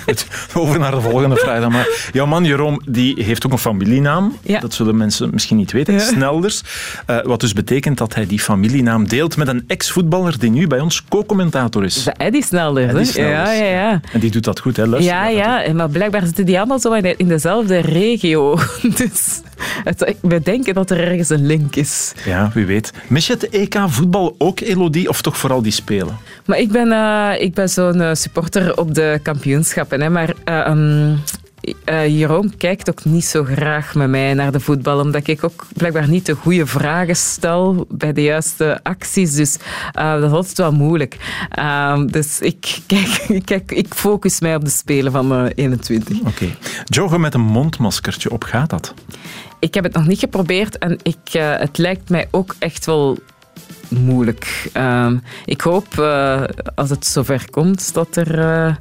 Goed, over naar de volgende vraag dan maar. Jouw man Jeroen die heeft ook een familienaam. Ja. Dat zullen mensen misschien niet weten. Ja. Snelders. Eh, wat dus betekent dat hij die familienaam deelt met een ex-voetballer die nu bij ons co-commentator is. De Eddie Snelders, Eddie? Snelders. Ja, ja, ja. En die doet dat goed, hè? Luister. Ja, ja, maar blijkbaar zitten die allemaal zo in, de- in dezelfde regio. Dus het, denken dat er ergens een link is. Ja, wie weet. Mis je het EK voetbal ook, Elodie, of toch vooral die spelen? Maar ik ben, eh, ik ben zo'n eh, supporter op de kampioenschappen. Hè, maar eh um, eh, Jeroen kijkt ook niet zo graag met mij naar de voetbal, omdat ik ook blijkbaar niet de goede vragen stel bij de juiste acties. Dus eh, dat is altijd wel moeilijk. Ehm, dus ik, kijk, ik, kijk, ik focus mij op de Spelen van eh 21. Oké. Joggen met een mondmaskertje op, gaat dat? Ik heb het nog niet geprobeerd en ik, eh, het lijkt mij ook echt wel moeilijk. Ehm, ik hoop, als het zover komt, dat er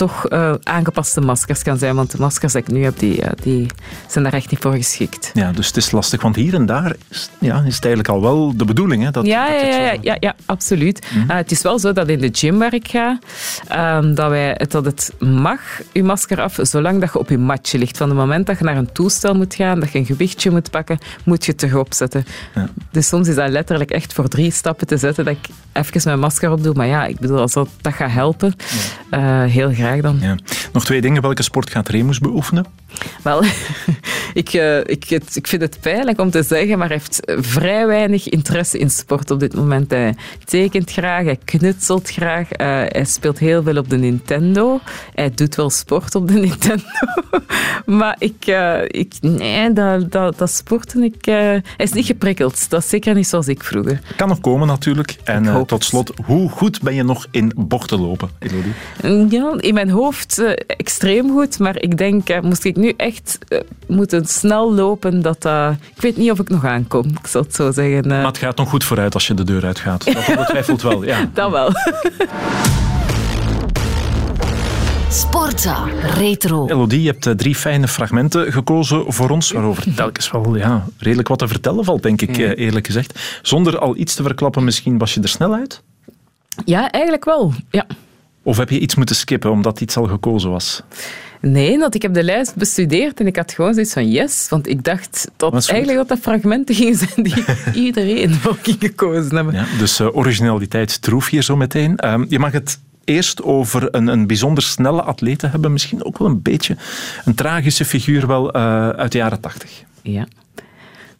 toch eh, aangepaste maskers kan zijn. Want de maskers die ik nu heb, die, eh, die zijn daar echt niet voor geschikt. Ja, dus het is lastig, want hier en daar is, ja, is het eigenlijk al wel de bedoeling. Hè, dat, ja, dat ja, het ja, ja, ja, absoluut. Mhm. Eh, het is wel zo dat in de gym waar ik ga, ehm, dat, wij, dat het mag, je masker af, zolang dat je op je matje ligt. Van het moment dat je naar een toestel moet gaan, dat je een gewichtje moet pakken, moet je het erop zetten. Ja. Dus soms is dat letterlijk echt voor drie stappen te zetten dat ik even mijn masker op doe. Maar ja, ik bedoel, als dat, dat gaat helpen, heel graag dan. Nog twee dingen. Welke sport gaat Remus beoefenen? Wel, ik, eh, ik, het- ik vind het pijnlijk om te zeggen, maar hij heeft vrij weinig interesse in sport op dit moment. Hij tekent graag, hij knutselt graag, eh, hij speelt heel veel op de Nintendo. Hij doet wel sport op de Nintendo. maar ik, eh, ik nee, dat, dat, dat sporten, ik, hij is niet geprikkeld. Dat is zeker niet zoals ik vroeger. Kan nog komen natuurlijk. En tot slot, hoe goed ben je nog in bochten lopen, Elodie? Ja, in mijn hoofd extreem goed, maar ik denk, moest ik nu echt eh, moeten snel lopen, dat dat... ik weet niet of ik nog aankom, ik zal het zo zeggen. eh. Maar het gaat nog goed vooruit als je de deur uitgaat. Dat ongetwijfeld wel, ja. Dat wel. Sportza Retro. Elodie, je hebt eh, drie fijne fragmenten gekozen voor ons, waarover telkens wel ja, redelijk wat te vertellen valt, denk ik, eerlijk gezegd. Zonder al iets te verklappen, misschien was je er snel uit? Ja, eigenlijk wel. Ja. Of heb je iets moeten skippen omdat iets al gekozen was? Nee, want ik heb de lijst bestudeerd en ik had gewoon zoiets van yes, want ik dacht dat eigenlijk dat dat fragmenten gingen zijn die iedereen ging gekozen hebben. Ja, dus eh, originaliteit troef hier zo meteen. Ehm, je mag het eerst over een, een bijzonder snelle atlete hebben. Misschien ook wel een beetje een tragische figuur wel eh, uit de jaren tachtig. Ja.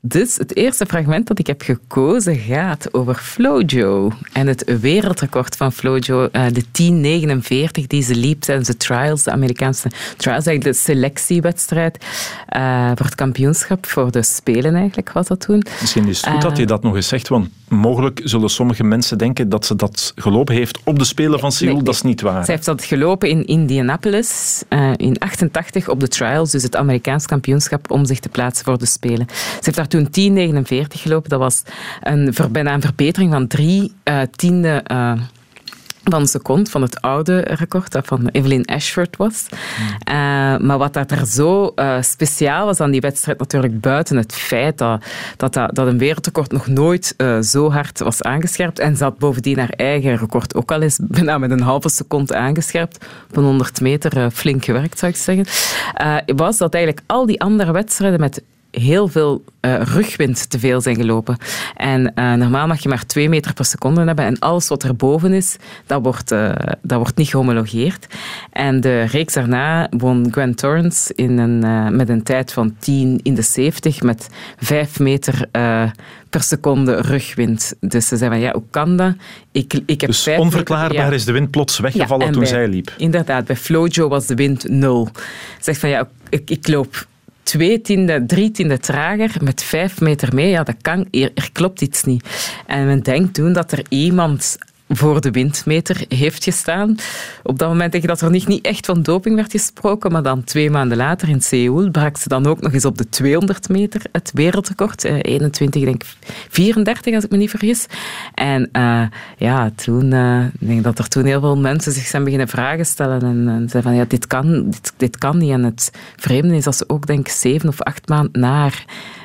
Dus het eerste fragment dat ik heb gekozen gaat over Flojo. En het wereldrecord van Flojo, eh, de 10.49 die ze liep tijdens de trials, de Amerikaanse trials, eigenlijk de selectiewedstrijd eh, voor het kampioenschap, voor de Spelen eigenlijk was dat toen. Misschien is het goed dat je dat nog eens zegt, want mogelijk zullen sommige mensen denken dat ze dat gelopen heeft op de Spelen van Seoul. Nee, dat is niet waar. Zij heeft dat gelopen in Indianapolis eh, in 88 op de trials, dus het Amerikaans kampioenschap om zich te plaatsen voor de Spelen. Ze heeft daar toen 10.49 gelopen. Dat was een, bijna een verbetering van drie eh, tiende eh, van een seconde van het oude record dat van Evelyn Ashford was. Eh, maar wat dat er zo speciaal was aan die wedstrijd, natuurlijk buiten het feit dat, dat, dat, dat een wereldrecord nog nooit zo hard was aangescherpt. En had bovendien haar eigen record ook al eens bijna met een halve seconde aangescherpt. Op een 100 meter flink gewerkt, zou ik zeggen. was dat eigenlijk al die andere wedstrijden met heel veel eh, rugwind te veel zijn gelopen. En eh, normaal mag je maar 2 meter per seconde hebben en alles wat erboven is, dat wordt, eh, dat wordt niet gehomologeerd. En de reeks daarna won Grant Torrance in een, met een tijd van 10 in de 70 met 5 meter per seconde rugwind. Dus ze zei van, ja, hoe kan dat? Ik, ik heb Dus vijf- onverklaarbaar ja. is de wind plots weggevallen Ja, toen bij- zij liep. Inderdaad, bij Flojo was de wind nul. Zegt van ja, ik, ik loop twee tiende, drie tiende trager met vijf meter mee. Ja, dat kan, er, er klopt iets niet. En men denkt toen dat er iemand voor de windmeter heeft gestaan. Op dat moment denk ik dat er niet, niet echt van doping werd gesproken, maar dan twee maanden later in Seoul brak ze dan ook nog eens op de 200 meter het wereldrecord. Eh, 21, ik denk 34 als ik me niet vergis. En eh, ja, toen ik denk dat er toen heel veel mensen zich zijn beginnen vragen stellen en, en zeiden van ja, dit kan, dit, dit kan niet. En het vreemde is dat ze ook denk ik zeven of acht maanden na,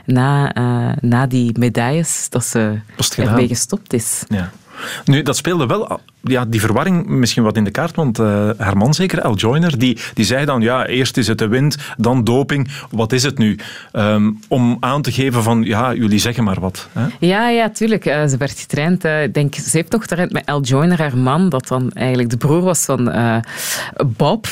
na, eh, na die medailles, dat ze ermee gestopt is. Ja. Nu, dat speelde wel ja, die verwarring misschien wat in de kaart, want eh, haar man zeker, Al Joyner, die, die zei dan, ja, eerst is het de wind, dan doping, wat is het nu? Ehm, om aan te geven van, ja, jullie zeggen maar wat. Hè? Ja, ja, tuurlijk. Eh, ze werd getraind. eh, ik denk, ze heeft nog getraind met Al Joyner, haar man, dat dan eigenlijk de broer was van Bob,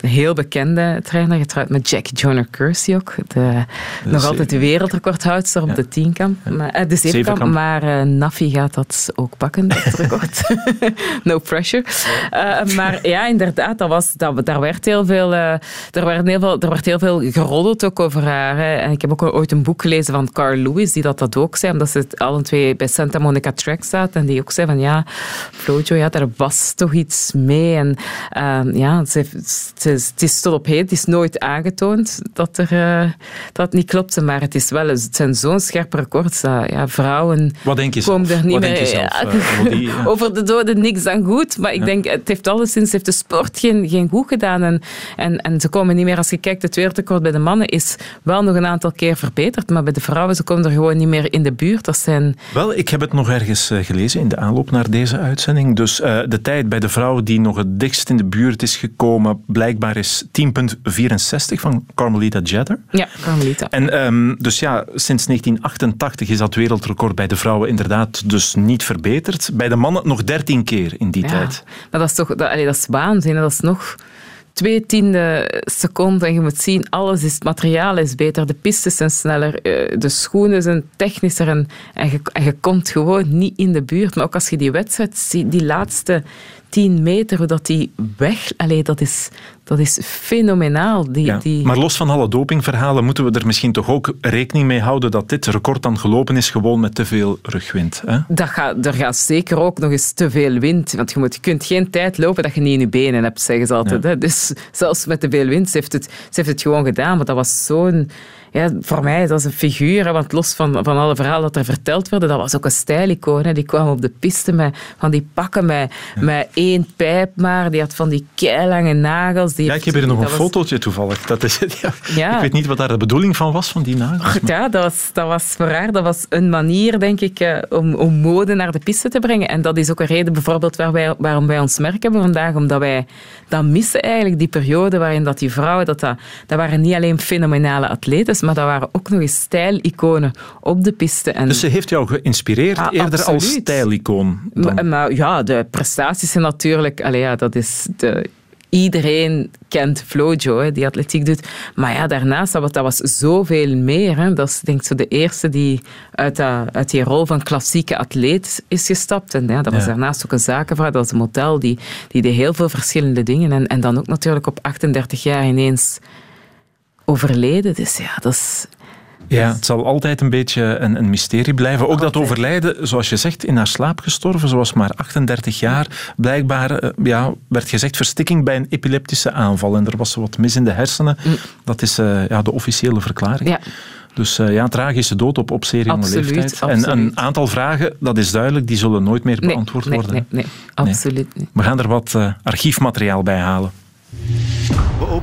heel bekende trainer, getrouwd met Jackie Joyner Kersey ook. De, nog altijd de wereldrecordhoudster op de tienkamp. Maar, de zevenkamp, maar Nafi gaat dat ook pakken, dat record. No pressure. Eh, maar ja, inderdaad, dat was, dat, daar, werd heel veel, eh, er, werd heel veel, er werd heel veel geroddeld ook over haar. hè. En ik heb ook ooit een boek gelezen van Carl Lewis, die dat, dat ook zei, omdat ze alle twee bij Santa Monica Track staat. En die ook zei van, ja, Flojo, ja, daar was toch iets mee. En eh, ja, ze, heeft- ze, het is tot op heden, het is nooit aangetoond dat, er, eh, dat het niet klopte, maar het, is wel, het zijn zo'n scherpe records ja, vrouwen Wat denk je komen zelf? er niet Wat meer... denk je zelf, over de doden niks dan goed, maar ik denk, het heeft alleszins heeft de sport geen, geen goed gedaan. En, en, en ze komen niet meer, als je kijkt, het wereldrecord bij de mannen is wel nog een aantal keer verbeterd, maar bij de vrouwen, ze komen er gewoon niet meer in de buurt. Dat zijn... Wel, ik heb het nog ergens eh, gelezen in de aanloop naar deze uitzending. Dus eh, de tijd bij de vrouw die nog het dichtst in de buurt is gekomen, blijkbaar is 10,64 van Carmelita Jeter. Ja, Carmelita. En dus dus ja, sinds 1988 is dat wereldrecord bij de vrouwen inderdaad dus niet verbeterd. Bij de mannen nog 13 keer in die Ja, tijd. maar dat is toch dat, allee, dat is waanzin. Dat is nog twee tiende seconden. En je moet zien, alles is, het materiaal is beter, de pistes zijn sneller, eh, de schoenen zijn technischer en, en, je, en je komt gewoon niet in de buurt. Maar ook als je die wedstrijd ziet, die laatste 10 meter, hoe dat die weg... Allee, dat is, dat is fenomenaal. Die, Ja, die... Maar los van alle dopingverhalen moeten we er misschien toch ook rekening mee houden dat dit record dan gelopen is gewoon met te veel rugwind. Hè? Dat gaat, er gaat zeker ook nog eens te veel wind. Want je, moet, je kunt geen tijd lopen dat je niet in je benen hebt, zeggen ze altijd. Ja. Hè. Dus zelfs met te veel wind, ze heeft het, ze heeft het gewoon gedaan. Maar dat was zo'n... Ja, voor mij, dat is een figuur. Hè, want los van, van alle verhalen dat er verteld werden, dat was ook een stijlicoon. Hè. Die kwam op de piste met van die pakken met, met één pijp maar. Die had van die keilange nagels. Die Ja, ik heb hier nog een was- fotootje toevallig. Dat is ja. Ja. Ik weet niet wat daar de bedoeling van was, van die nagels. Ja, dat was, dat was voor haar dat was een manier, denk ik, eh, om, om mode naar de piste te brengen. En dat is ook een reden bijvoorbeeld waar wij, waarom wij ons merk hebben vandaag. Omdat wij dat missen eigenlijk, die periode waarin dat die vrouwen, dat, dat, dat waren niet alleen fenomenale maar dat waren ook nog eens stijliconen op de piste. En, Dus ze heeft jou geïnspireerd eerder als stijlicoon. dan- maar, maar ja, de prestaties zijn natuurlijk... Allee, ja, dat is de, iedereen kent Flojo, hè, die atletiek doet. Maar ja, daarnaast, dat was, dat was zoveel meer. Hè. Dat is denk ik zo de eerste die uit, dat, uit die rol van klassieke atleet is gestapt. En ja, dat was Ja. daarnaast ook een zakenvrouw, dat was een model, die, die deed heel veel verschillende dingen. En, en dan ook natuurlijk op 38 jaar ineens overleden. Dus ja, dat is... Ja, het zal altijd een beetje een, een mysterie blijven. Ook dat overlijden, zoals je zegt, in haar slaap gestorven. Ze was maar 38 jaar. Blijkbaar eh, ja, werd gezegd verstikking bij een epileptische aanval. En er was wat mis in de hersenen. Dat is eh, ja, de officiële verklaring. Ja. Dus eh, ja, tragische dood op, op zeer jonge Absoluut, leeftijd. En absoluut. een aantal vragen, dat is duidelijk, die zullen nooit meer beantwoord nee, worden. nee, nee, absoluut niet. We gaan er wat archiefmateriaal bij halen.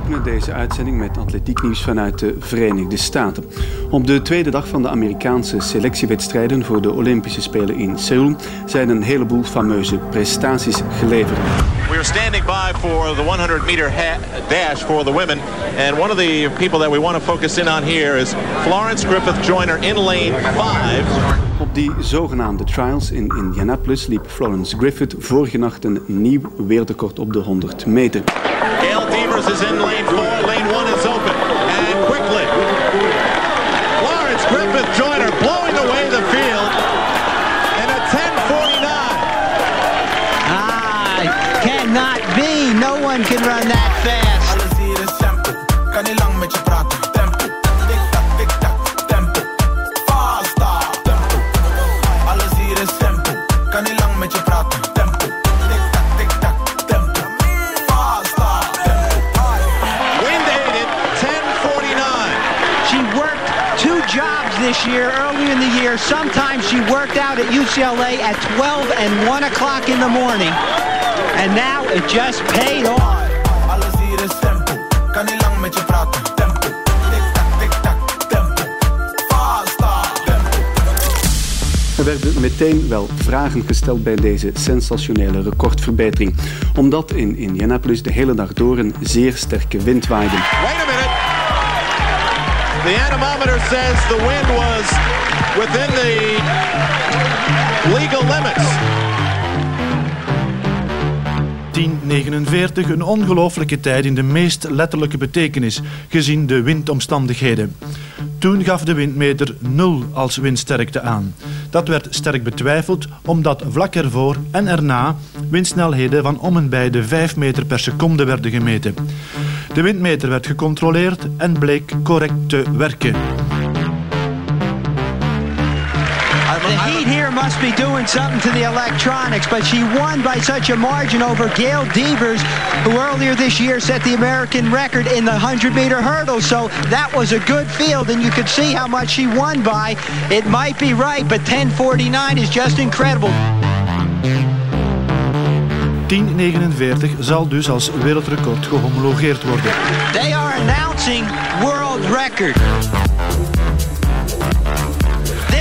Openen deze uitzending met atletieknieuws vanuit de Verenigde Staten. Op de tweede dag van de Amerikaanse selectiewedstrijden voor de Olympische Spelen in Seoul zijn een heleboel fameuze prestaties geleverd. We are standing by for the 100 meter dash for the women. And one of the people that we want to focus in on here is Florence Griffith Joyner in lane 5. Op die zogenaamde trials in Indianapolis liep Florence Griffith vorige nacht een nieuw wereldrecord op de 100 meter. Gail is in lane 4. Lane 1 is open. And quickly, Florence Griffith Joyner blowing away the field. And a 10.49. Ah, cannot be. No one can run that fast. Sometimes she worked out at UCLA at 12 and 1 o'clock in the morning. And now it just paid off. Alles hier is tempo, kan niet lang met je praten. Tempo, tik-tak, tik-tak, tempo. Tempo. Er werden meteen wel vragen gesteld bij deze sensationele recordverbetering, omdat in Indianapolis de hele dag door een zeer sterke wind waaide. Wait a minute. The anemometer says the wind was within the legal limits. 10.49, een ongelooflijke tijd in de meest letterlijke betekenis, gezien de windomstandigheden. Toen gaf de windmeter 0 als windsterkte aan. Dat werd sterk betwijfeld, omdat vlak ervoor en erna windsnelheden van om en bij de 5 meter per seconde werden gemeten. De windmeter werd gecontroleerd en bleek correct te werken. The heat here must be doing something to the electronics, but she won by such a margin over Gail Devers, who earlier this year set the American record in the 100 meter hurdle. So that was a good field, and you could see how much she won by. It might be right, but 1049 is just incredible. 10.49 zal dus als wereldrecord gehomologeerd worden. They are announcing world record.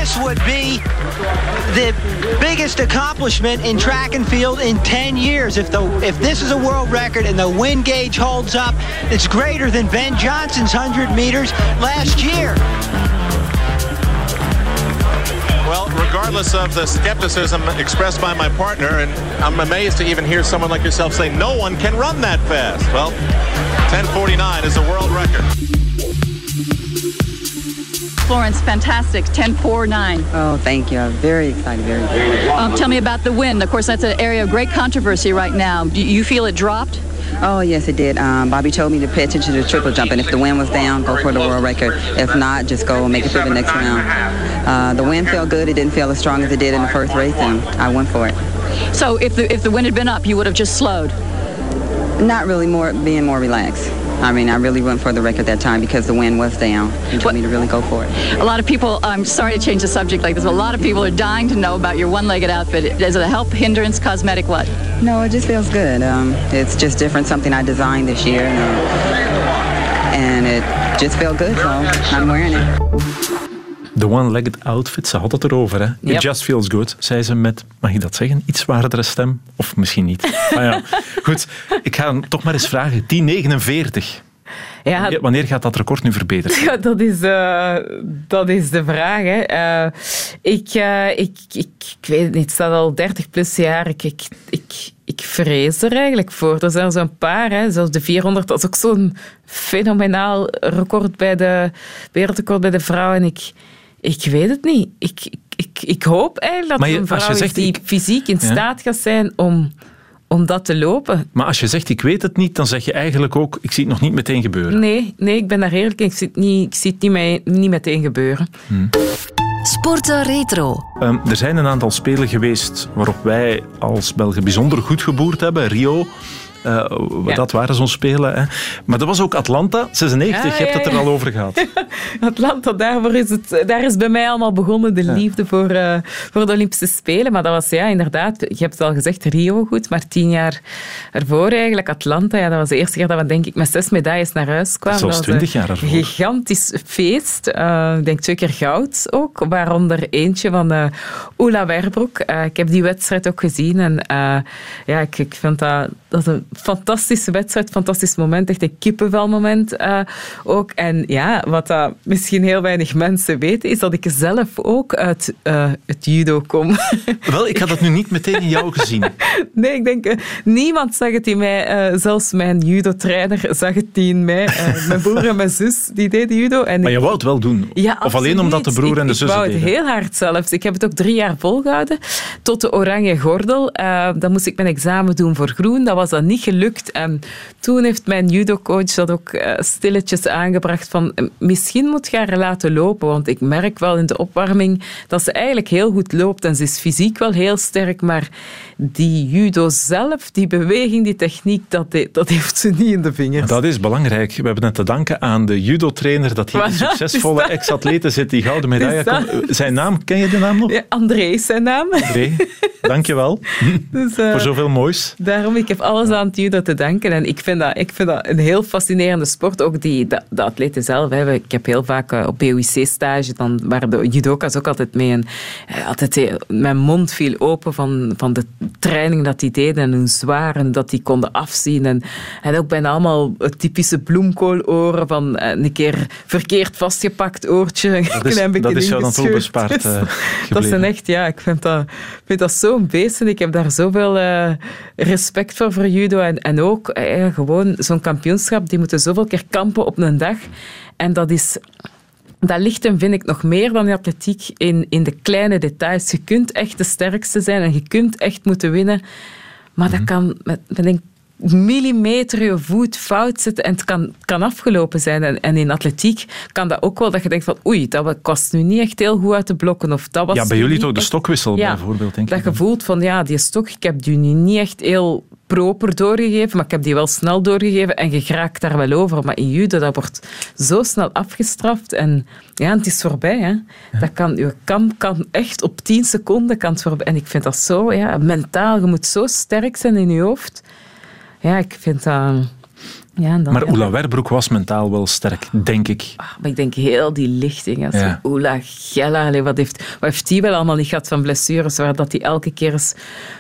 This would be the biggest accomplishment in track and field in 10 years. If the if this is a world record and the wind gauge holds up, it's greater than Ben Johnson's 100 meters last year. Well, regardless of the skepticism expressed by my partner, and I'm amazed to even hear someone like yourself say no one can run that fast. Well, 10:49 is a world record. Florence, fantastic. 10-4-9. Oh, thank you. I'm very excited. Very excited. Um, tell me about the win. Of course, that's an area of great controversy right now. Do you feel it dropped? Oh, yes, it did. Um, Bobby told me to pay attention to the triple jump, and if the wind was down, go for the world record. If not, just go make it through the next round. Uh, the wind felt good. It didn't feel as strong as it did in the first race, and I went for it. So if the if the wind had been up, you would have just slowed. Not really more being more relaxed. I mean, I really went for the record that time because the wind was down. You told me to really go for it. A lot of people, I'm sorry to change the subject like this, but a lot of people are dying to know about your one-legged outfit. Is it a help, hindrance, cosmetic, what? No, it just feels good. Um, it's just different, something I designed this year, and, uh, and it just felt good, so I'm wearing it. De one-legged outfit, ze had het erover. Hè? It Yep. just feels good, zei ze met, mag ik dat zeggen, iets zwaardere stem? Of misschien niet. Maar ja, goed. Ik ga hem toch maar eens vragen. 10.49. Ja, Wanneer- gaat dat record nu verbeteren? Ja, dat is, eh, dat is de vraag. Hè. Eh, ik, eh, ik, ik, ik weet het niet, het staat al 30 plus jaar. Ik, ik, ik, ik vrees er eigenlijk voor. Er zijn zo'n paar, hè. zoals de 400, dat is ook zo'n fenomenaal record bij de wereldrecord bij de vrouwen. En ik, ik weet het niet. Ik, ik, ik, ik hoop eigenlijk dat Maar je- een vrouw zegt, die ik- fysiek in Ja. staat gaat zijn om, om dat te lopen. Maar als je zegt, ik weet het niet, dan zeg je eigenlijk ook, ik zie het nog niet meteen gebeuren. Nee, nee ik ben daar eerlijk in. Ik zie het niet, ik zie het niet, mee, niet meteen gebeuren. Sporten Retro. Ehm, er zijn een aantal spelen geweest waarop wij als Belgen bijzonder goed geboerd hebben. Rio, eh, Ja. dat waren zo'n spelen. Hè. Maar dat was ook Atlanta, 96. Ja, je hebt ja, het er al over gehad. Atlanta, daarvoor is het, daar is bij mij allemaal begonnen, de liefde voor, eh, voor de Olympische Spelen. Maar dat was ja, inderdaad, je hebt het al gezegd, Rio goed, maar tien jaar ervoor eigenlijk, Atlanta, ja, dat was de eerste keer dat we denk ik met zes medailles naar huis kwamen. Dat was 20 jaar een ervoor. gigantisch feest. Eh, ik denk twee keer goud ook, waaronder eentje van eh Ola Werbroek. Eh, ik heb die wedstrijd ook gezien en eh, ja, ik, ik vind dat, dat een fantastische wedstrijd, fantastisch moment, echt een kippenvelmoment eh, ook. En ja, wat dat misschien heel weinig mensen weten, is dat ik zelf ook uit eh, het judo kom. Wel, ik had dat nu niet meteen in jou gezien. Nee, ik denk, eh, niemand zag het in mij. zelfs mijn judo-trainer zag het niet in mij. Mijn broer en mijn zus, die deden judo. En Maar ik- je wou het wel doen? ja, of alleen omdat de broer en de ik, zus Ik het wou het deden? heel hard zelfs. Ik heb het ook drie jaar volgehouden. Tot de oranje gordel. Dan moest ik mijn examen doen voor groen. Dat was dan niet gelukt. En toen heeft mijn judocoach dat ook eh, stilletjes aangebracht van misschien moet je haar laten lopen. Want ik merk wel in de opwarming dat ze eigenlijk heel goed loopt. En ze is fysiek wel heel sterk. Maar die judo zelf, die beweging, die techniek, dat, de- dat heeft ze niet in de vingers. Dat is belangrijk. We hebben het te danken aan de judo-trainer dat hier een succesvolle ex-atlete zit die gouden medaille komt. Zijn naam, ken je de naam nog? Ja, André is zijn naam. André, dankjewel Dus, eh, voor zoveel moois. Daarom, ik heb alles aan het judo te danken. En ik vind dat, ik vind dat een heel fascinerende sport. Ook die, de, de atleten zelf. Hè. Ik heb heel vaak eh, op BOIC-stage, dan waren de judoka's ook altijd mee. En eh, altijd, mijn mond viel open van, van de training dat die deden en hoe zwaar en dat die konden afzien. En, en ook bijna allemaal het typische bloemkooloren van eh, een keer verkeerd vastgepakt oortje. Een Dat is- klein beetje dat is jou dan toch bespaard, eh, dat zijn echt, ja, ik vind dat, vind dat zo'n beest en ik heb daar zoveel eh, respect voor voor judo. En, en ook gewoon zo'n kampioenschap, die moeten zoveel keer kampen op een dag. En dat is... Dat ligt hem, vind ik, nog meer dan in atletiek in, in de kleine details. Je kunt echt de sterkste zijn en je kunt echt moeten winnen. Maar dat kan met, met een millimeter je voet fout zitten en het kan, kan afgelopen zijn. En, en in atletiek kan dat ook wel dat je denkt van oei, dat was nu niet echt heel goed uit de blokken. Of dat was Ja, bij jullie toch de stokwissel Ja, bijvoorbeeld, denk dat ik. je voelt van ja, die stok, ik heb die nu niet echt heel proper doorgegeven, maar ik heb die wel snel doorgegeven en je raakt daar wel over. Maar in judo, dat wordt zo snel afgestraft en ja, het is voorbij. Hè. Dat kan, je kamp kan echt op 10 seconden kan het voorbij. En ik vind dat zo, ja, mentaal, je moet zo sterk zijn in je hoofd. Ja, ik vind dat... Ja, dan, Maar ja. Oela Werbroek was mentaal wel sterk, denk ik. Maar ik denk heel die lichting. Als Ja. Oela Gella, wat heeft, wat heeft die wel allemaal niet gehad van blessures, waar dat die elke keer is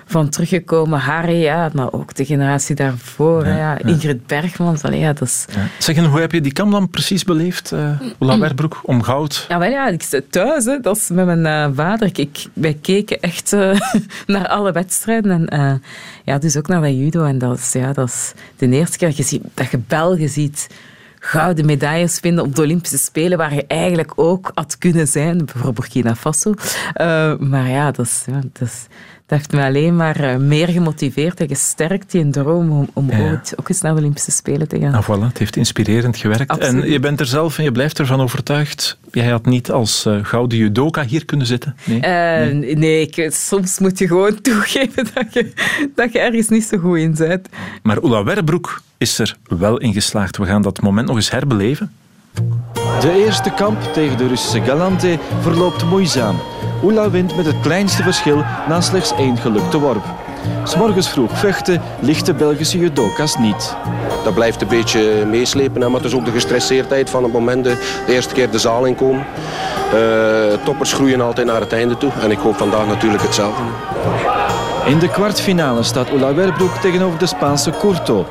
van teruggekomen. Harry, ja, maar ook de generatie daarvoor. Ja, Ingrid Bergmans, allee, ja, dat is... Zeg, hoe heb je die kam dan precies beleefd, eh Oela Werbroek, om goud? Ja, wel ja, ik zit thuis, hè. dat is met mijn eh, vader. Ik, wij keken echt eh, naar alle wedstrijden. En ja, dus ook naar dat judo. En dat is, ja, dat is de eerste keer dat ziet, dat je Belgen ziet gouden medailles vinden op de Olympische Spelen, waar je eigenlijk ook had kunnen zijn, bijvoorbeeld Burkina Faso. Eh, maar ja, dat, is, ja dat, is, dat heeft me alleen maar eh, meer gemotiveerd en gesterkt, die droom om, om Ja. ooit ook eens naar de Olympische Spelen te gaan. Nou voilà, het heeft inspirerend gewerkt. Absoluut. En je bent er zelf en je blijft ervan overtuigd. Jij had niet als eh, gouden judoka hier kunnen zitten. Nee. Eh, nee, ik, soms moet je gewoon toegeven dat je, dat je ergens niet zo goed in bent. Maar Oela Werbroek is er wel in geslaagd. We gaan dat moment nog eens herbeleven. De eerste kamp tegen de Russische Galante verloopt moeizaam. Oela wint met het kleinste verschil na slechts één gelukte worp. S'morgens vroeg vechten ligt de Belgische judoka's niet. Dat blijft een beetje meeslepen, hè, maar het is ook de gestresseerdheid van het moment de, de eerste keer de zaal inkomen. Eh, toppers groeien altijd naar het einde toe en ik hoop vandaag natuurlijk hetzelfde. In de kwartfinale staat Oela Werbroek tegenover de Spaanse Curto.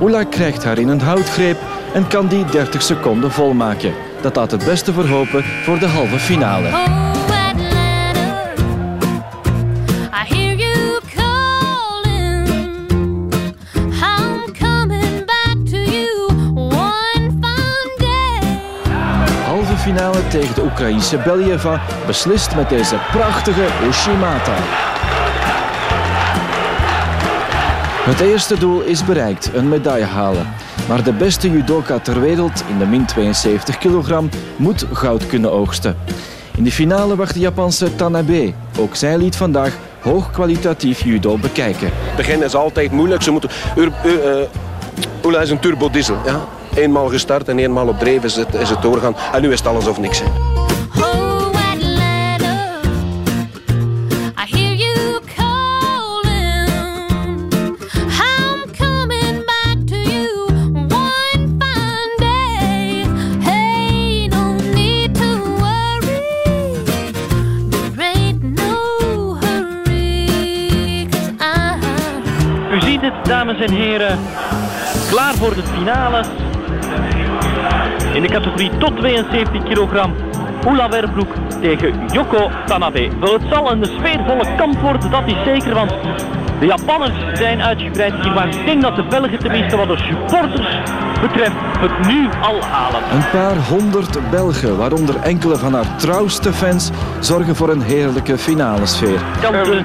Oela krijgt haar in een houtgreep en kan die 30 seconden volmaken. Dat laat het beste verhopen voor de halve finale. Halve finale tegen de Oekraïense Believa beslist met deze prachtige Ushimata. Het eerste doel is bereikt, een medaille halen. Maar de beste judoka ter wereld in de min 72 kilogram moet goud kunnen oogsten. In de finale wacht de Japanse Tanabe. Ook zij liet vandaag hoogkwalitatief judo bekijken. Het begin is altijd moeilijk. Ze moeten, eh, is een turbodiesel. Ja? Eenmaal gestart en eenmaal op dreef is het, is het doorgaan. En nu is het alles of niks. Dames en heren. Klaar voor de finale. In de categorie tot 72 kilogram. Oela Werbroek tegen Yoko Tanabe. Wel, het zal een sfeervolle kamp worden, dat is zeker. Want de Japanners zijn uitgebreid hier. Maar ik denk dat de Belgen tenminste wat de supporters betreft het nu al halen. Een paar honderd Belgen, waaronder enkele van haar trouwste fans, zorgen voor een heerlijke finale sfeer. kan ze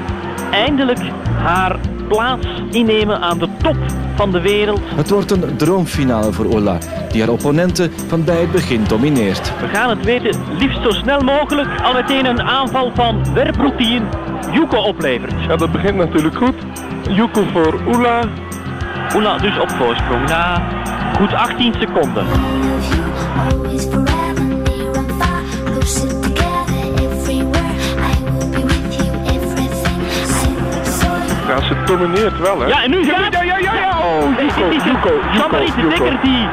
eindelijk haar plaats innemen aan de top van de wereld. Het wordt een droomfinale voor Ola, die haar opponenten van bij het begin domineert. We gaan het weten, liefst zo snel mogelijk. Al meteen een aanval van Werbroek die een Yuko oplevert. Ja, dat begint natuurlijk goed. Yuko voor Oela. Oela dus op voorsprong na goed 18 seconden. Ja, ze domineert wel, hè? Ja, en nu gaat... Ja, ja, ja, ja! Oh, Yuko, Dekker die,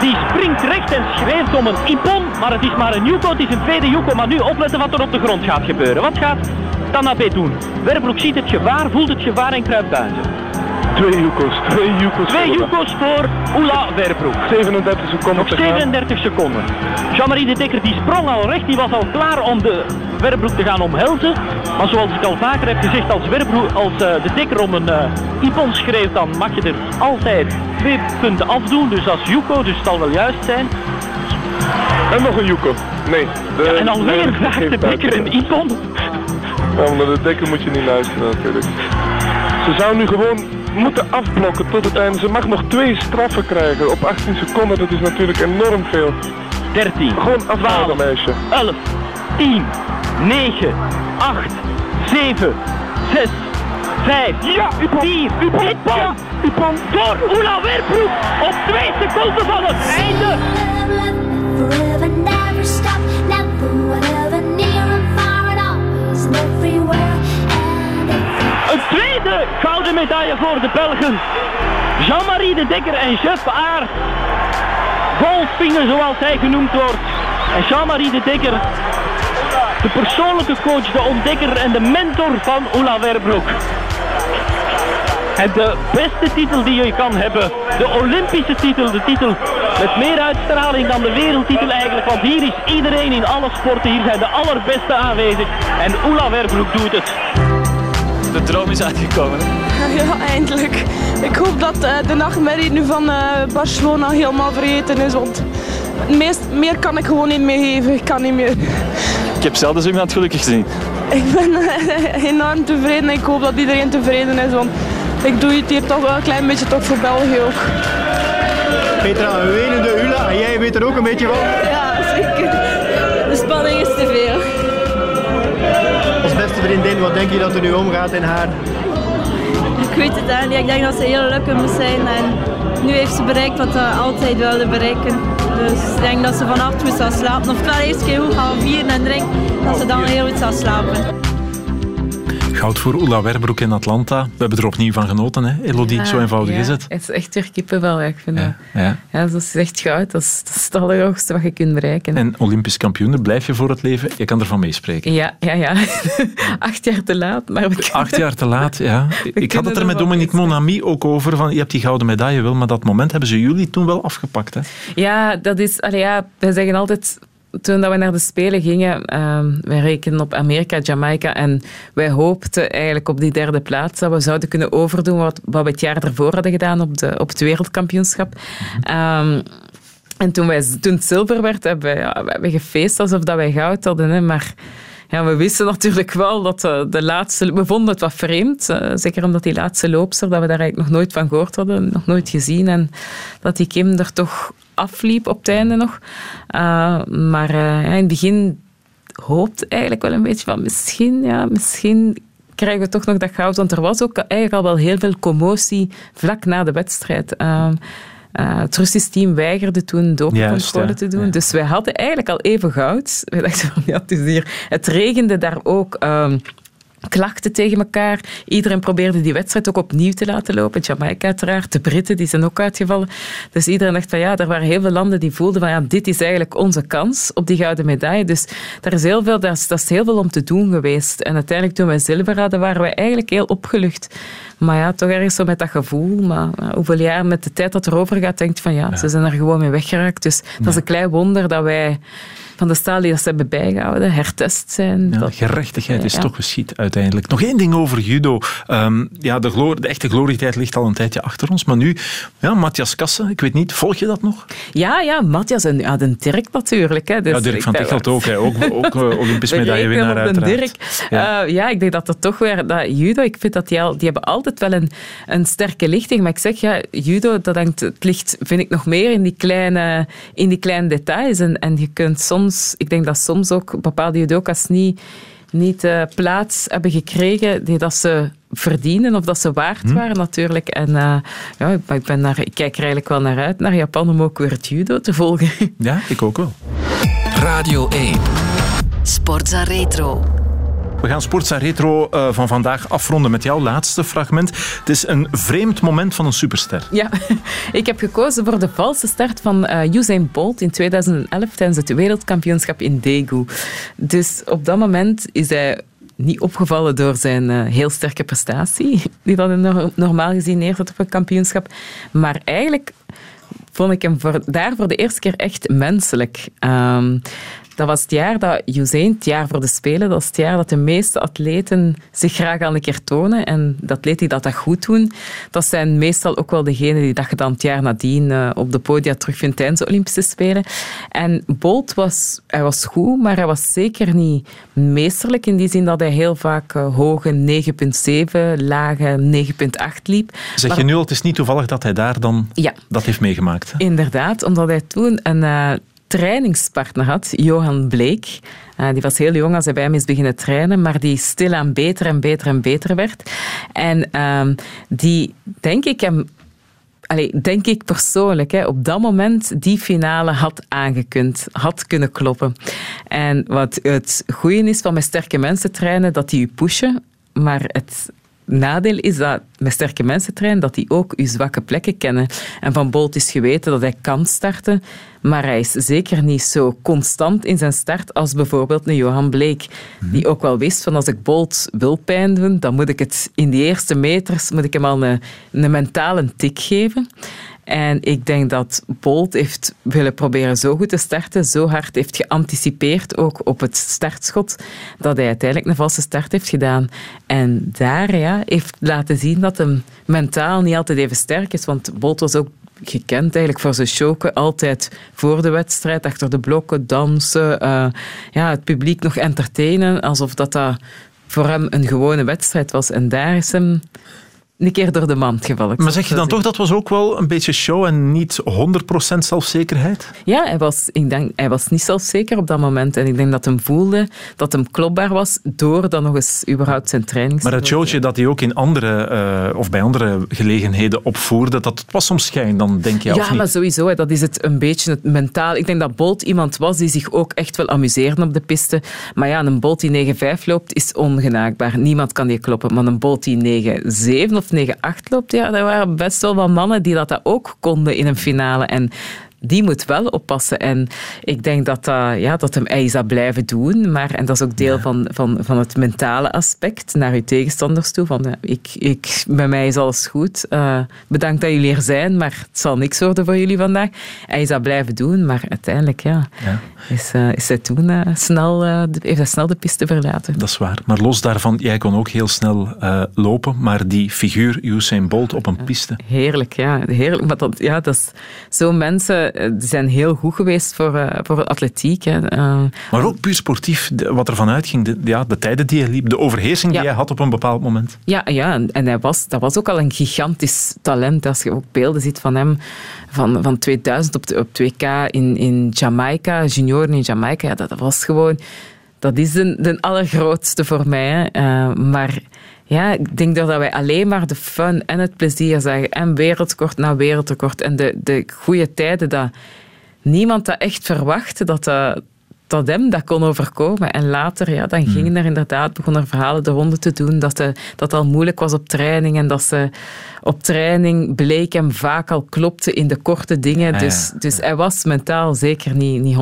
die springt recht en schreeuwt om een Ippon, maar het is maar een Yuko, het is een tweede Yuko. Maar nu opletten wat er op de grond gaat gebeuren. Wat gaat Tanabe doen? Werbroek ziet het gevaar, voelt het gevaar en kruipt buiten. Twee Yuko's, twee Yuko's. Twee Yuko's voor Oela Werbroek. 37 seconden gaan. 37 seconden. Jean-Marie de Dekker die sprong al recht, die was al klaar om de Werbroek te gaan omhelzen. Maar zoals ik al vaker heb gezegd, als, Werbroek, als eh, de Dekker om een eh Ippon schreeuwt, dan mag je er altijd twee punten afdoen. Dus als Yuko, dus het zal wel juist zijn. En nog een Yuko. Nee. De, Ja, en alweer vraagt de Dekker een Ippon. Ja, maar de dekker moet je niet luisteren natuurlijk. Ze zou nu gewoon moeten afblokken tot het einde. Ze mag nog twee straffen krijgen op 18 seconden. Dat is natuurlijk enorm veel. 13, Gewoon afhouden, meisje. 11, 10, 9, 8, 7, 6, 5, ja, 4, Ippon, Ja, Ippon. voor Oela Werbroek op 2 seconden van het einde. Tweede gouden medaille voor de Belgen. Jean-Marie de Dekker en Jeff Aert. Goldfinger zoals hij genoemd wordt. En Jean-Marie de Dekker, de persoonlijke coach, de ontdekker en de mentor van Ola Verbroek. En de beste titel die je kan hebben, de Olympische titel, de titel met meer uitstraling dan de wereldtitel eigenlijk. Want hier is iedereen in alle sporten, hier zijn de allerbeste aanwezig. En Ola Verbroek doet het. De droom is uitgekomen. Ja, eindelijk. Ik hoop dat eh, de nachtmerrie nu van eh, Barcelona helemaal vergeten is. Want meest, meer kan ik gewoon niet meer geven. Ik kan niet meer. Ik heb zelden zo iemand gelukkig gezien. Ik ben eh, enorm tevreden en ik hoop dat iedereen tevreden is. Want ik doe het hier toch wel een klein beetje toch voor België ook. Petra, een wenende Ula. En jij weet er ook een beetje van. Ja, zeker. De spanning is te veel. Als beste vriendin, wat denk je dat er nu omgaat in haar? Ik weet het eigenlijk niet. Ik denk dat ze heel gelukkig moet zijn. En nu heeft ze bereikt wat ze altijd wilde bereiken. Dus ik denk dat ze vannacht goed zal slapen. Of het wel eerst keer goed gaan vieren en drinken. Dat ze dan heel goed zal slapen. Goud voor Oela Werbroek in Atlanta. We hebben er opnieuw van genoten, hè? Elodie, Ja, zo eenvoudig ja, is het. Het is echt weer kippenvel, ja, ik vind dat. Ja. Ja, dat is echt goud. Dat is, dat is het allerhoogste wat je kunt bereiken. En Olympisch kampioen, blijf je voor het leven. Je kan ervan meespreken. Ja, ja, ja. Acht jaar te laat, maar we kunnen- Acht jaar te laat, ja. Ik had het er met Dominique Monami ook over. Van, je hebt die gouden medaille wel, maar dat moment hebben ze jullie toen wel afgepakt. Hè? Ja, dat is... Allee, ja, wij zeggen altijd... Toen dat we naar de Spelen gingen, ehm wij rekenen op Amerika, Jamaica en wij hoopten eigenlijk op die derde plaats dat we zouden kunnen overdoen wat, wat we het jaar ervoor hadden gedaan op, de, op het wereldkampioenschap. Ehm, en toen, wij, toen het zilver werd, hebben we, ja, we hebben gefeest alsof dat wij goud hadden. Hè, maar ja, we wisten natuurlijk wel dat de, de laatste... We vonden het wat vreemd, eh, zeker omdat die laatste loopster, dat we daar eigenlijk nog nooit van gehoord hadden, nog nooit gezien. En dat die Kim er toch afliep op het einde nog. Uh, maar uh, ja, in het begin hoopte eigenlijk wel een beetje van misschien, ja, misschien krijgen we toch nog dat goud. Want er was ook eigenlijk al wel heel veel commotie vlak na de wedstrijd. Uh, uh, het Russisch team weigerde toen dopingcontrole ja. te doen. Ja. Dus wij hadden eigenlijk al even goud. We dachten van, ja, het is hier... Het regende daar ook... Um, klachten tegen elkaar. Iedereen probeerde die wedstrijd ook opnieuw te laten lopen. Jamaica uiteraard, de Britten die zijn ook uitgevallen. Dus iedereen dacht van ja, er waren heel veel landen die voelden van ja, dit is eigenlijk onze kans op die gouden medaille. Dus daar is heel veel, daar is, dat is heel veel om te doen geweest. En uiteindelijk toen wij zilver hadden, waren wij eigenlijk heel opgelucht. Maar ja, toch ergens zo met dat gevoel. Maar hoeveel jaar met de tijd dat erover gaat, denkt van ja, ja. ze zijn er gewoon mee weggeraakt. Dus dat ja. is een klein wonder dat wij van de staal die dat ze hebben bijgehouden, hertest zijn. Ja, dat, gerechtigheid is toch geschied uiteindelijk. Nog één ding over judo. Um, ja, de, glorie, de, echte glorietijd ligt al een tijdje achter ons, maar nu, ja, Matthias Kassen, ik weet niet, volg je dat nog? Ja, ja, Matthias en ja, de Dirk natuurlijk. Hè. Dus ja, Dirk van Tichelt ook, hè. ook, ook uh, Olympisch medaillewinnaar uiteraard. Dirk. Ja. Uh, ja, ik denk dat er toch weer, dat judo, ik vind dat die, al, die hebben altijd wel een, een sterke lichting, maar ik zeg ja, judo, dat hangt, het ligt, vind ik nog meer in die kleine, in die kleine details en, en je kunt soms ik denk dat soms ook bepaalde judoka's niet, niet uh, plaats hebben gekregen die dat ze verdienen of dat ze waard hm. waren natuurlijk. En uh, ja, ik, ben naar, ik kijk er eigenlijk wel naar uit, naar Japan, om ook weer het judo te volgen. Ja, ik ook wel. Radio 1. Sportza Retro. We gaan Sportza Retro uh, van vandaag afronden met jouw laatste fragment. Het is een vreemd moment van een superster. Ja, ik heb gekozen voor de valse start van uh, Usain Bolt in 2011 tijdens het wereldkampioenschap in Daegu. Dus op dat moment is hij niet opgevallen door zijn uh, heel sterke prestatie, die dat no normaal gezien neerzet op een kampioenschap. Maar eigenlijk vond ik hem voor, daar voor de eerste keer echt menselijk. Um, dat was het jaar dat Usain, het jaar voor de Spelen, dat was het jaar dat de meeste atleten zich graag al een keer tonen. En de atleten die dat, dat goed doen, dat zijn meestal ook wel degenen die dat je dan het jaar nadien uh, op de podia terugvindt tijdens de Olympische Spelen. En Bolt was, hij was goed, maar hij was zeker niet meesterlijk in die zin dat hij heel vaak uh, hoge 9,7, lage 9,8 liep. Zeg je nu al, het is niet toevallig dat hij daar dan ja. dat heeft meegemaakt? Inderdaad, omdat hij toen een... Uh, trainingspartner had, Johan Bleek. Uh, die was heel jong als hij bij hem is beginnen trainen, maar die stilaan beter en beter en beter werd. En uh, die, denk ik, hem denk ik persoonlijk, hè, op dat moment die finale had aangekund, had kunnen kloppen. En wat het goede is van met sterke mensen trainen, dat die je pushen, maar het nadeel is dat met sterke mensen trainen, dat die ook uw zwakke plekken kennen. En van Bolt is geweten dat hij kan starten, maar hij is zeker niet zo constant in zijn start als bijvoorbeeld een Johan Bleek, die ook wel wist van als ik Bolt wil pijn doen, dan moet ik het in die eerste meters moet ik hem al een, een mentale tik geven. En ik denk dat Bolt heeft willen proberen zo goed te starten, zo hard heeft geanticipeerd ook op het startschot, dat hij uiteindelijk een valse start heeft gedaan. En daar ja, heeft laten zien dat hem mentaal niet altijd even sterk is, want Bolt was ook gekend eigenlijk voor zijn choken. Altijd voor de wedstrijd, achter de blokken, dansen. eh, ja, het publiek nog entertainen, alsof dat, dat voor hem een gewone wedstrijd was. En daar is hem een keer door de mand gevallen. Maar zeg je dan toch, dat was ook wel een beetje show en niet 100% zelfzekerheid? Ja, hij was, ik denk, hij was niet zelfzeker op dat moment. En ik denk dat hem voelde dat hem klopbaar was door dan nog eens überhaupt zijn training. Maar het showtje dat hij ook in andere, eh, of bij andere gelegenheden opvoerde, dat was soms schijn, dan denk je, Ja, niet? maar sowieso, dat is het een beetje het mentaal. Ik denk dat Bolt iemand was die zich ook echt wel amuseerde op de piste. Maar ja, een Bolt die 9-5 loopt is ongenaakbaar. Niemand kan die kloppen. Maar een Bolt die 9-7 of 9-8 loopt, ja, er waren best wel wat mannen die dat, ook konden in een finale. En die moet wel oppassen. En ik denk dat, dat, ja, dat hem dat blijven doen. Maar, en dat is ook deel van, van, van het mentale aspect naar uw tegenstanders toe. Van, ik, ik, bij mij is alles goed. Eh, bedankt dat jullie er zijn, maar het zal niks worden voor jullie vandaag. Hij is dat blijven doen, maar uiteindelijk ja, Ja. Is, eh, is hij toen eh, snel, de- heeft hij snel de piste verlaten. Dat is waar. Maar los daarvan, jij kon ook heel snel lopen, maar die figuur Usain Bolt op een piste. Heerlijk, ja. Heerlijk. Maar dat, ja, dat is, zo'n mensen zijn heel goed geweest voor, eh, voor atletiek. Hè. Eh, Maar ook puur sportief, wat er vanuit ging, de, ja, de tijden die hij liep, de overheersing die hij had op een bepaald moment. Ja, ja en- hij was, dat was ook al een gigantisch talent. Als je ook beelden ziet van hem van, van 2000 op, de, op 2K in, in Jamaica, junioren in Jamaica, ja, dat, dat was gewoon... Dat is de, de allergrootste voor mij. hè. Eh, maar ja, ik denk dat wij alleen maar de fun en het plezier zagen. En wereldrecord na wereldrecord. En de, de goede tijden dat niemand dat echt verwachtte dat dat, dat hem dat kon overkomen. En later, ja, dan gingen er inderdaad, begonnen er verhalen de ronde te doen, dat, de, dat het al moeilijk was op training en dat ze op training bleek hem vaak al klopte in de korte dingen. Ah, ja. dus, dus hij was mentaal zeker niet, niet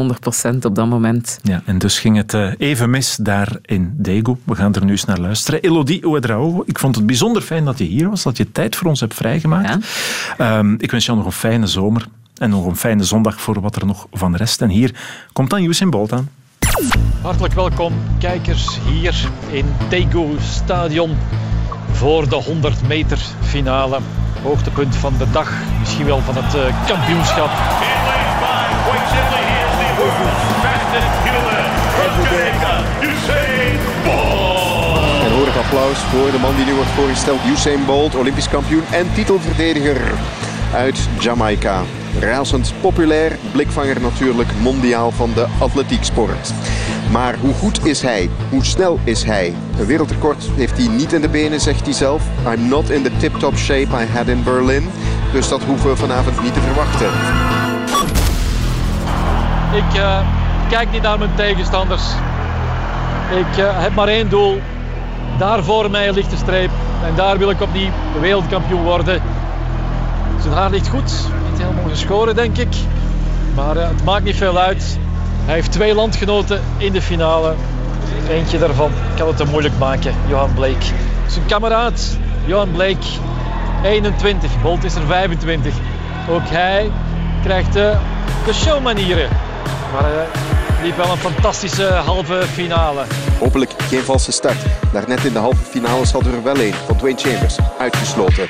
100% op dat moment. Ja, en dus ging het eh, even mis daar in. We gaan er nu eens naar luisteren. Elodie Ouedraogo, ik vond het bijzonder fijn dat je hier was, dat je tijd voor ons hebt vrijgemaakt. Ehm, ik wens jou nog een fijne zomer en nog een fijne zondag voor wat er nog van rest. En hier komt dan Usain Bolt aan. Hartelijk welkom, kijkers, hier in Daegu Stadion voor de 100 meter finale. Hoogtepunt van de dag, misschien wel van het eh, kampioenschap. En hoor het applaus voor de man die nu wordt voorgesteld. Usain Bolt, Olympisch kampioen en titelverdediger uit Jamaica. Razend populair, blikvanger natuurlijk, mondiaal van de atletieksport. Maar hoe goed is hij? Hoe snel is hij? Een wereldrecord heeft hij niet in de benen, zegt hij zelf. I'm not in the tip-top shape I had in Berlin. Dus dat hoeven we vanavond niet te verwachten. Ik eh, kijk niet naar mijn tegenstanders. Ik eh, heb maar één doel. Daar voor mij ligt de streep. En daar wil ik opnieuw wereldkampioen worden. Zijn haar ligt goed. Niet helemaal geschoren, denk ik. Maar eh, het maakt niet veel uit. Hij heeft twee landgenoten in de finale. Eentje daarvan kan het hem moeilijk maken, Johan Blake. Zijn kameraad, Johan Blake, 21. Bolt is er 25. Ook hij krijgt eh, de showmanieren. Maar hij liep wel een fantastische halve finale. Hopelijk geen valse start. Daarnet in de halve finales hadden we er wel een van Dwayne Chambers uitgesloten.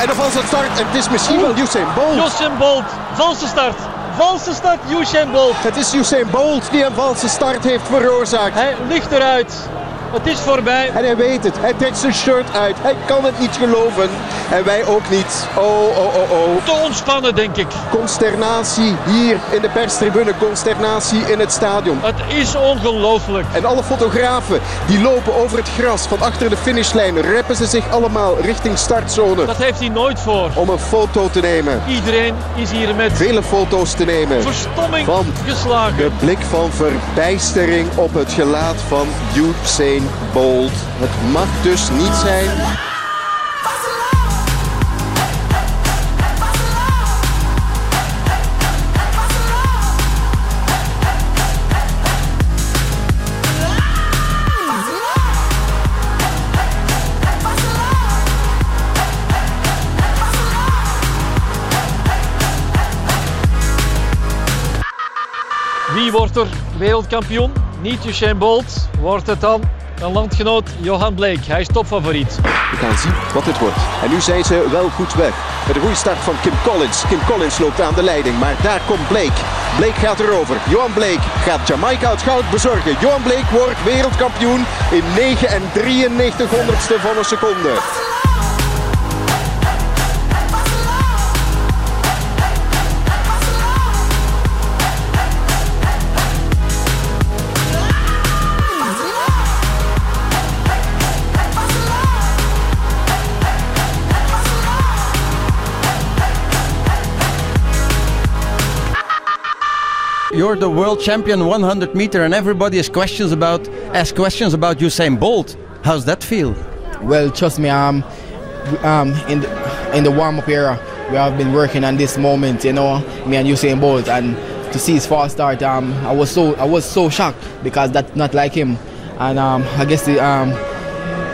En een valse start en het is misschien wel Usain Bolt. Usain Bolt, valse start. Valse start, Usain Bolt. Het is Usain Bolt die een valse start heeft veroorzaakt. Hij ligt eruit. Het is voorbij. En hij weet het. Hij trekt zijn shirt uit. Hij kan het niet geloven. En wij ook niet. Oh, oh, oh, oh. Te ontspannen, denk ik. Consternatie hier in de perstribune. Consternatie in het stadion. Het is ongelooflijk. En alle fotografen die lopen over het gras van achter de finishlijn. Reppen ze zich allemaal richting startzone. Dat heeft hij nooit voor. Om een foto te nemen. Iedereen is hier met Vele foto's te nemen. verstomming Van geslagen. De blik van verbijstering op het gelaat van Usain Usain Bolt. Het mag dus niet zijn. Wie wordt er wereldkampioen? Niet Usain Bolt. Wordt het dan een landgenoot Johan Bleek? Hij is topfavoriet. We gaan zien wat dit wordt. En nu zijn ze wel goed weg. Met de goede start van Kim Collins. Kim Collins loopt aan de leiding, maar daar komt Blake. Blake gaat erover. Johan Blake gaat Jamaica het goud bezorgen. Johan Blake wordt wereldkampioen in 9 en 93 honderdste van een seconde. You're the world champion 100 meter, and everybody has questions about asks questions about Usain Bolt. How's that feel? Well, trust me, um, um, in the, in the warm up era, we have been working on this moment, you know, me and Usain Bolt, and to see his fast start, um, I was so I was so shocked because that's not like him, and um, I guess the, um,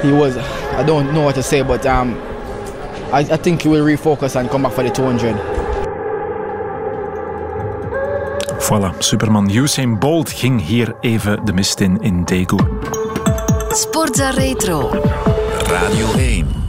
he was I don't know what to say, but um, I, I think he will refocus and come back for the 200. Voilà, Superman Usain Bolt ging hier even de mist in in Daegu. Sportza Retro. Radio 1.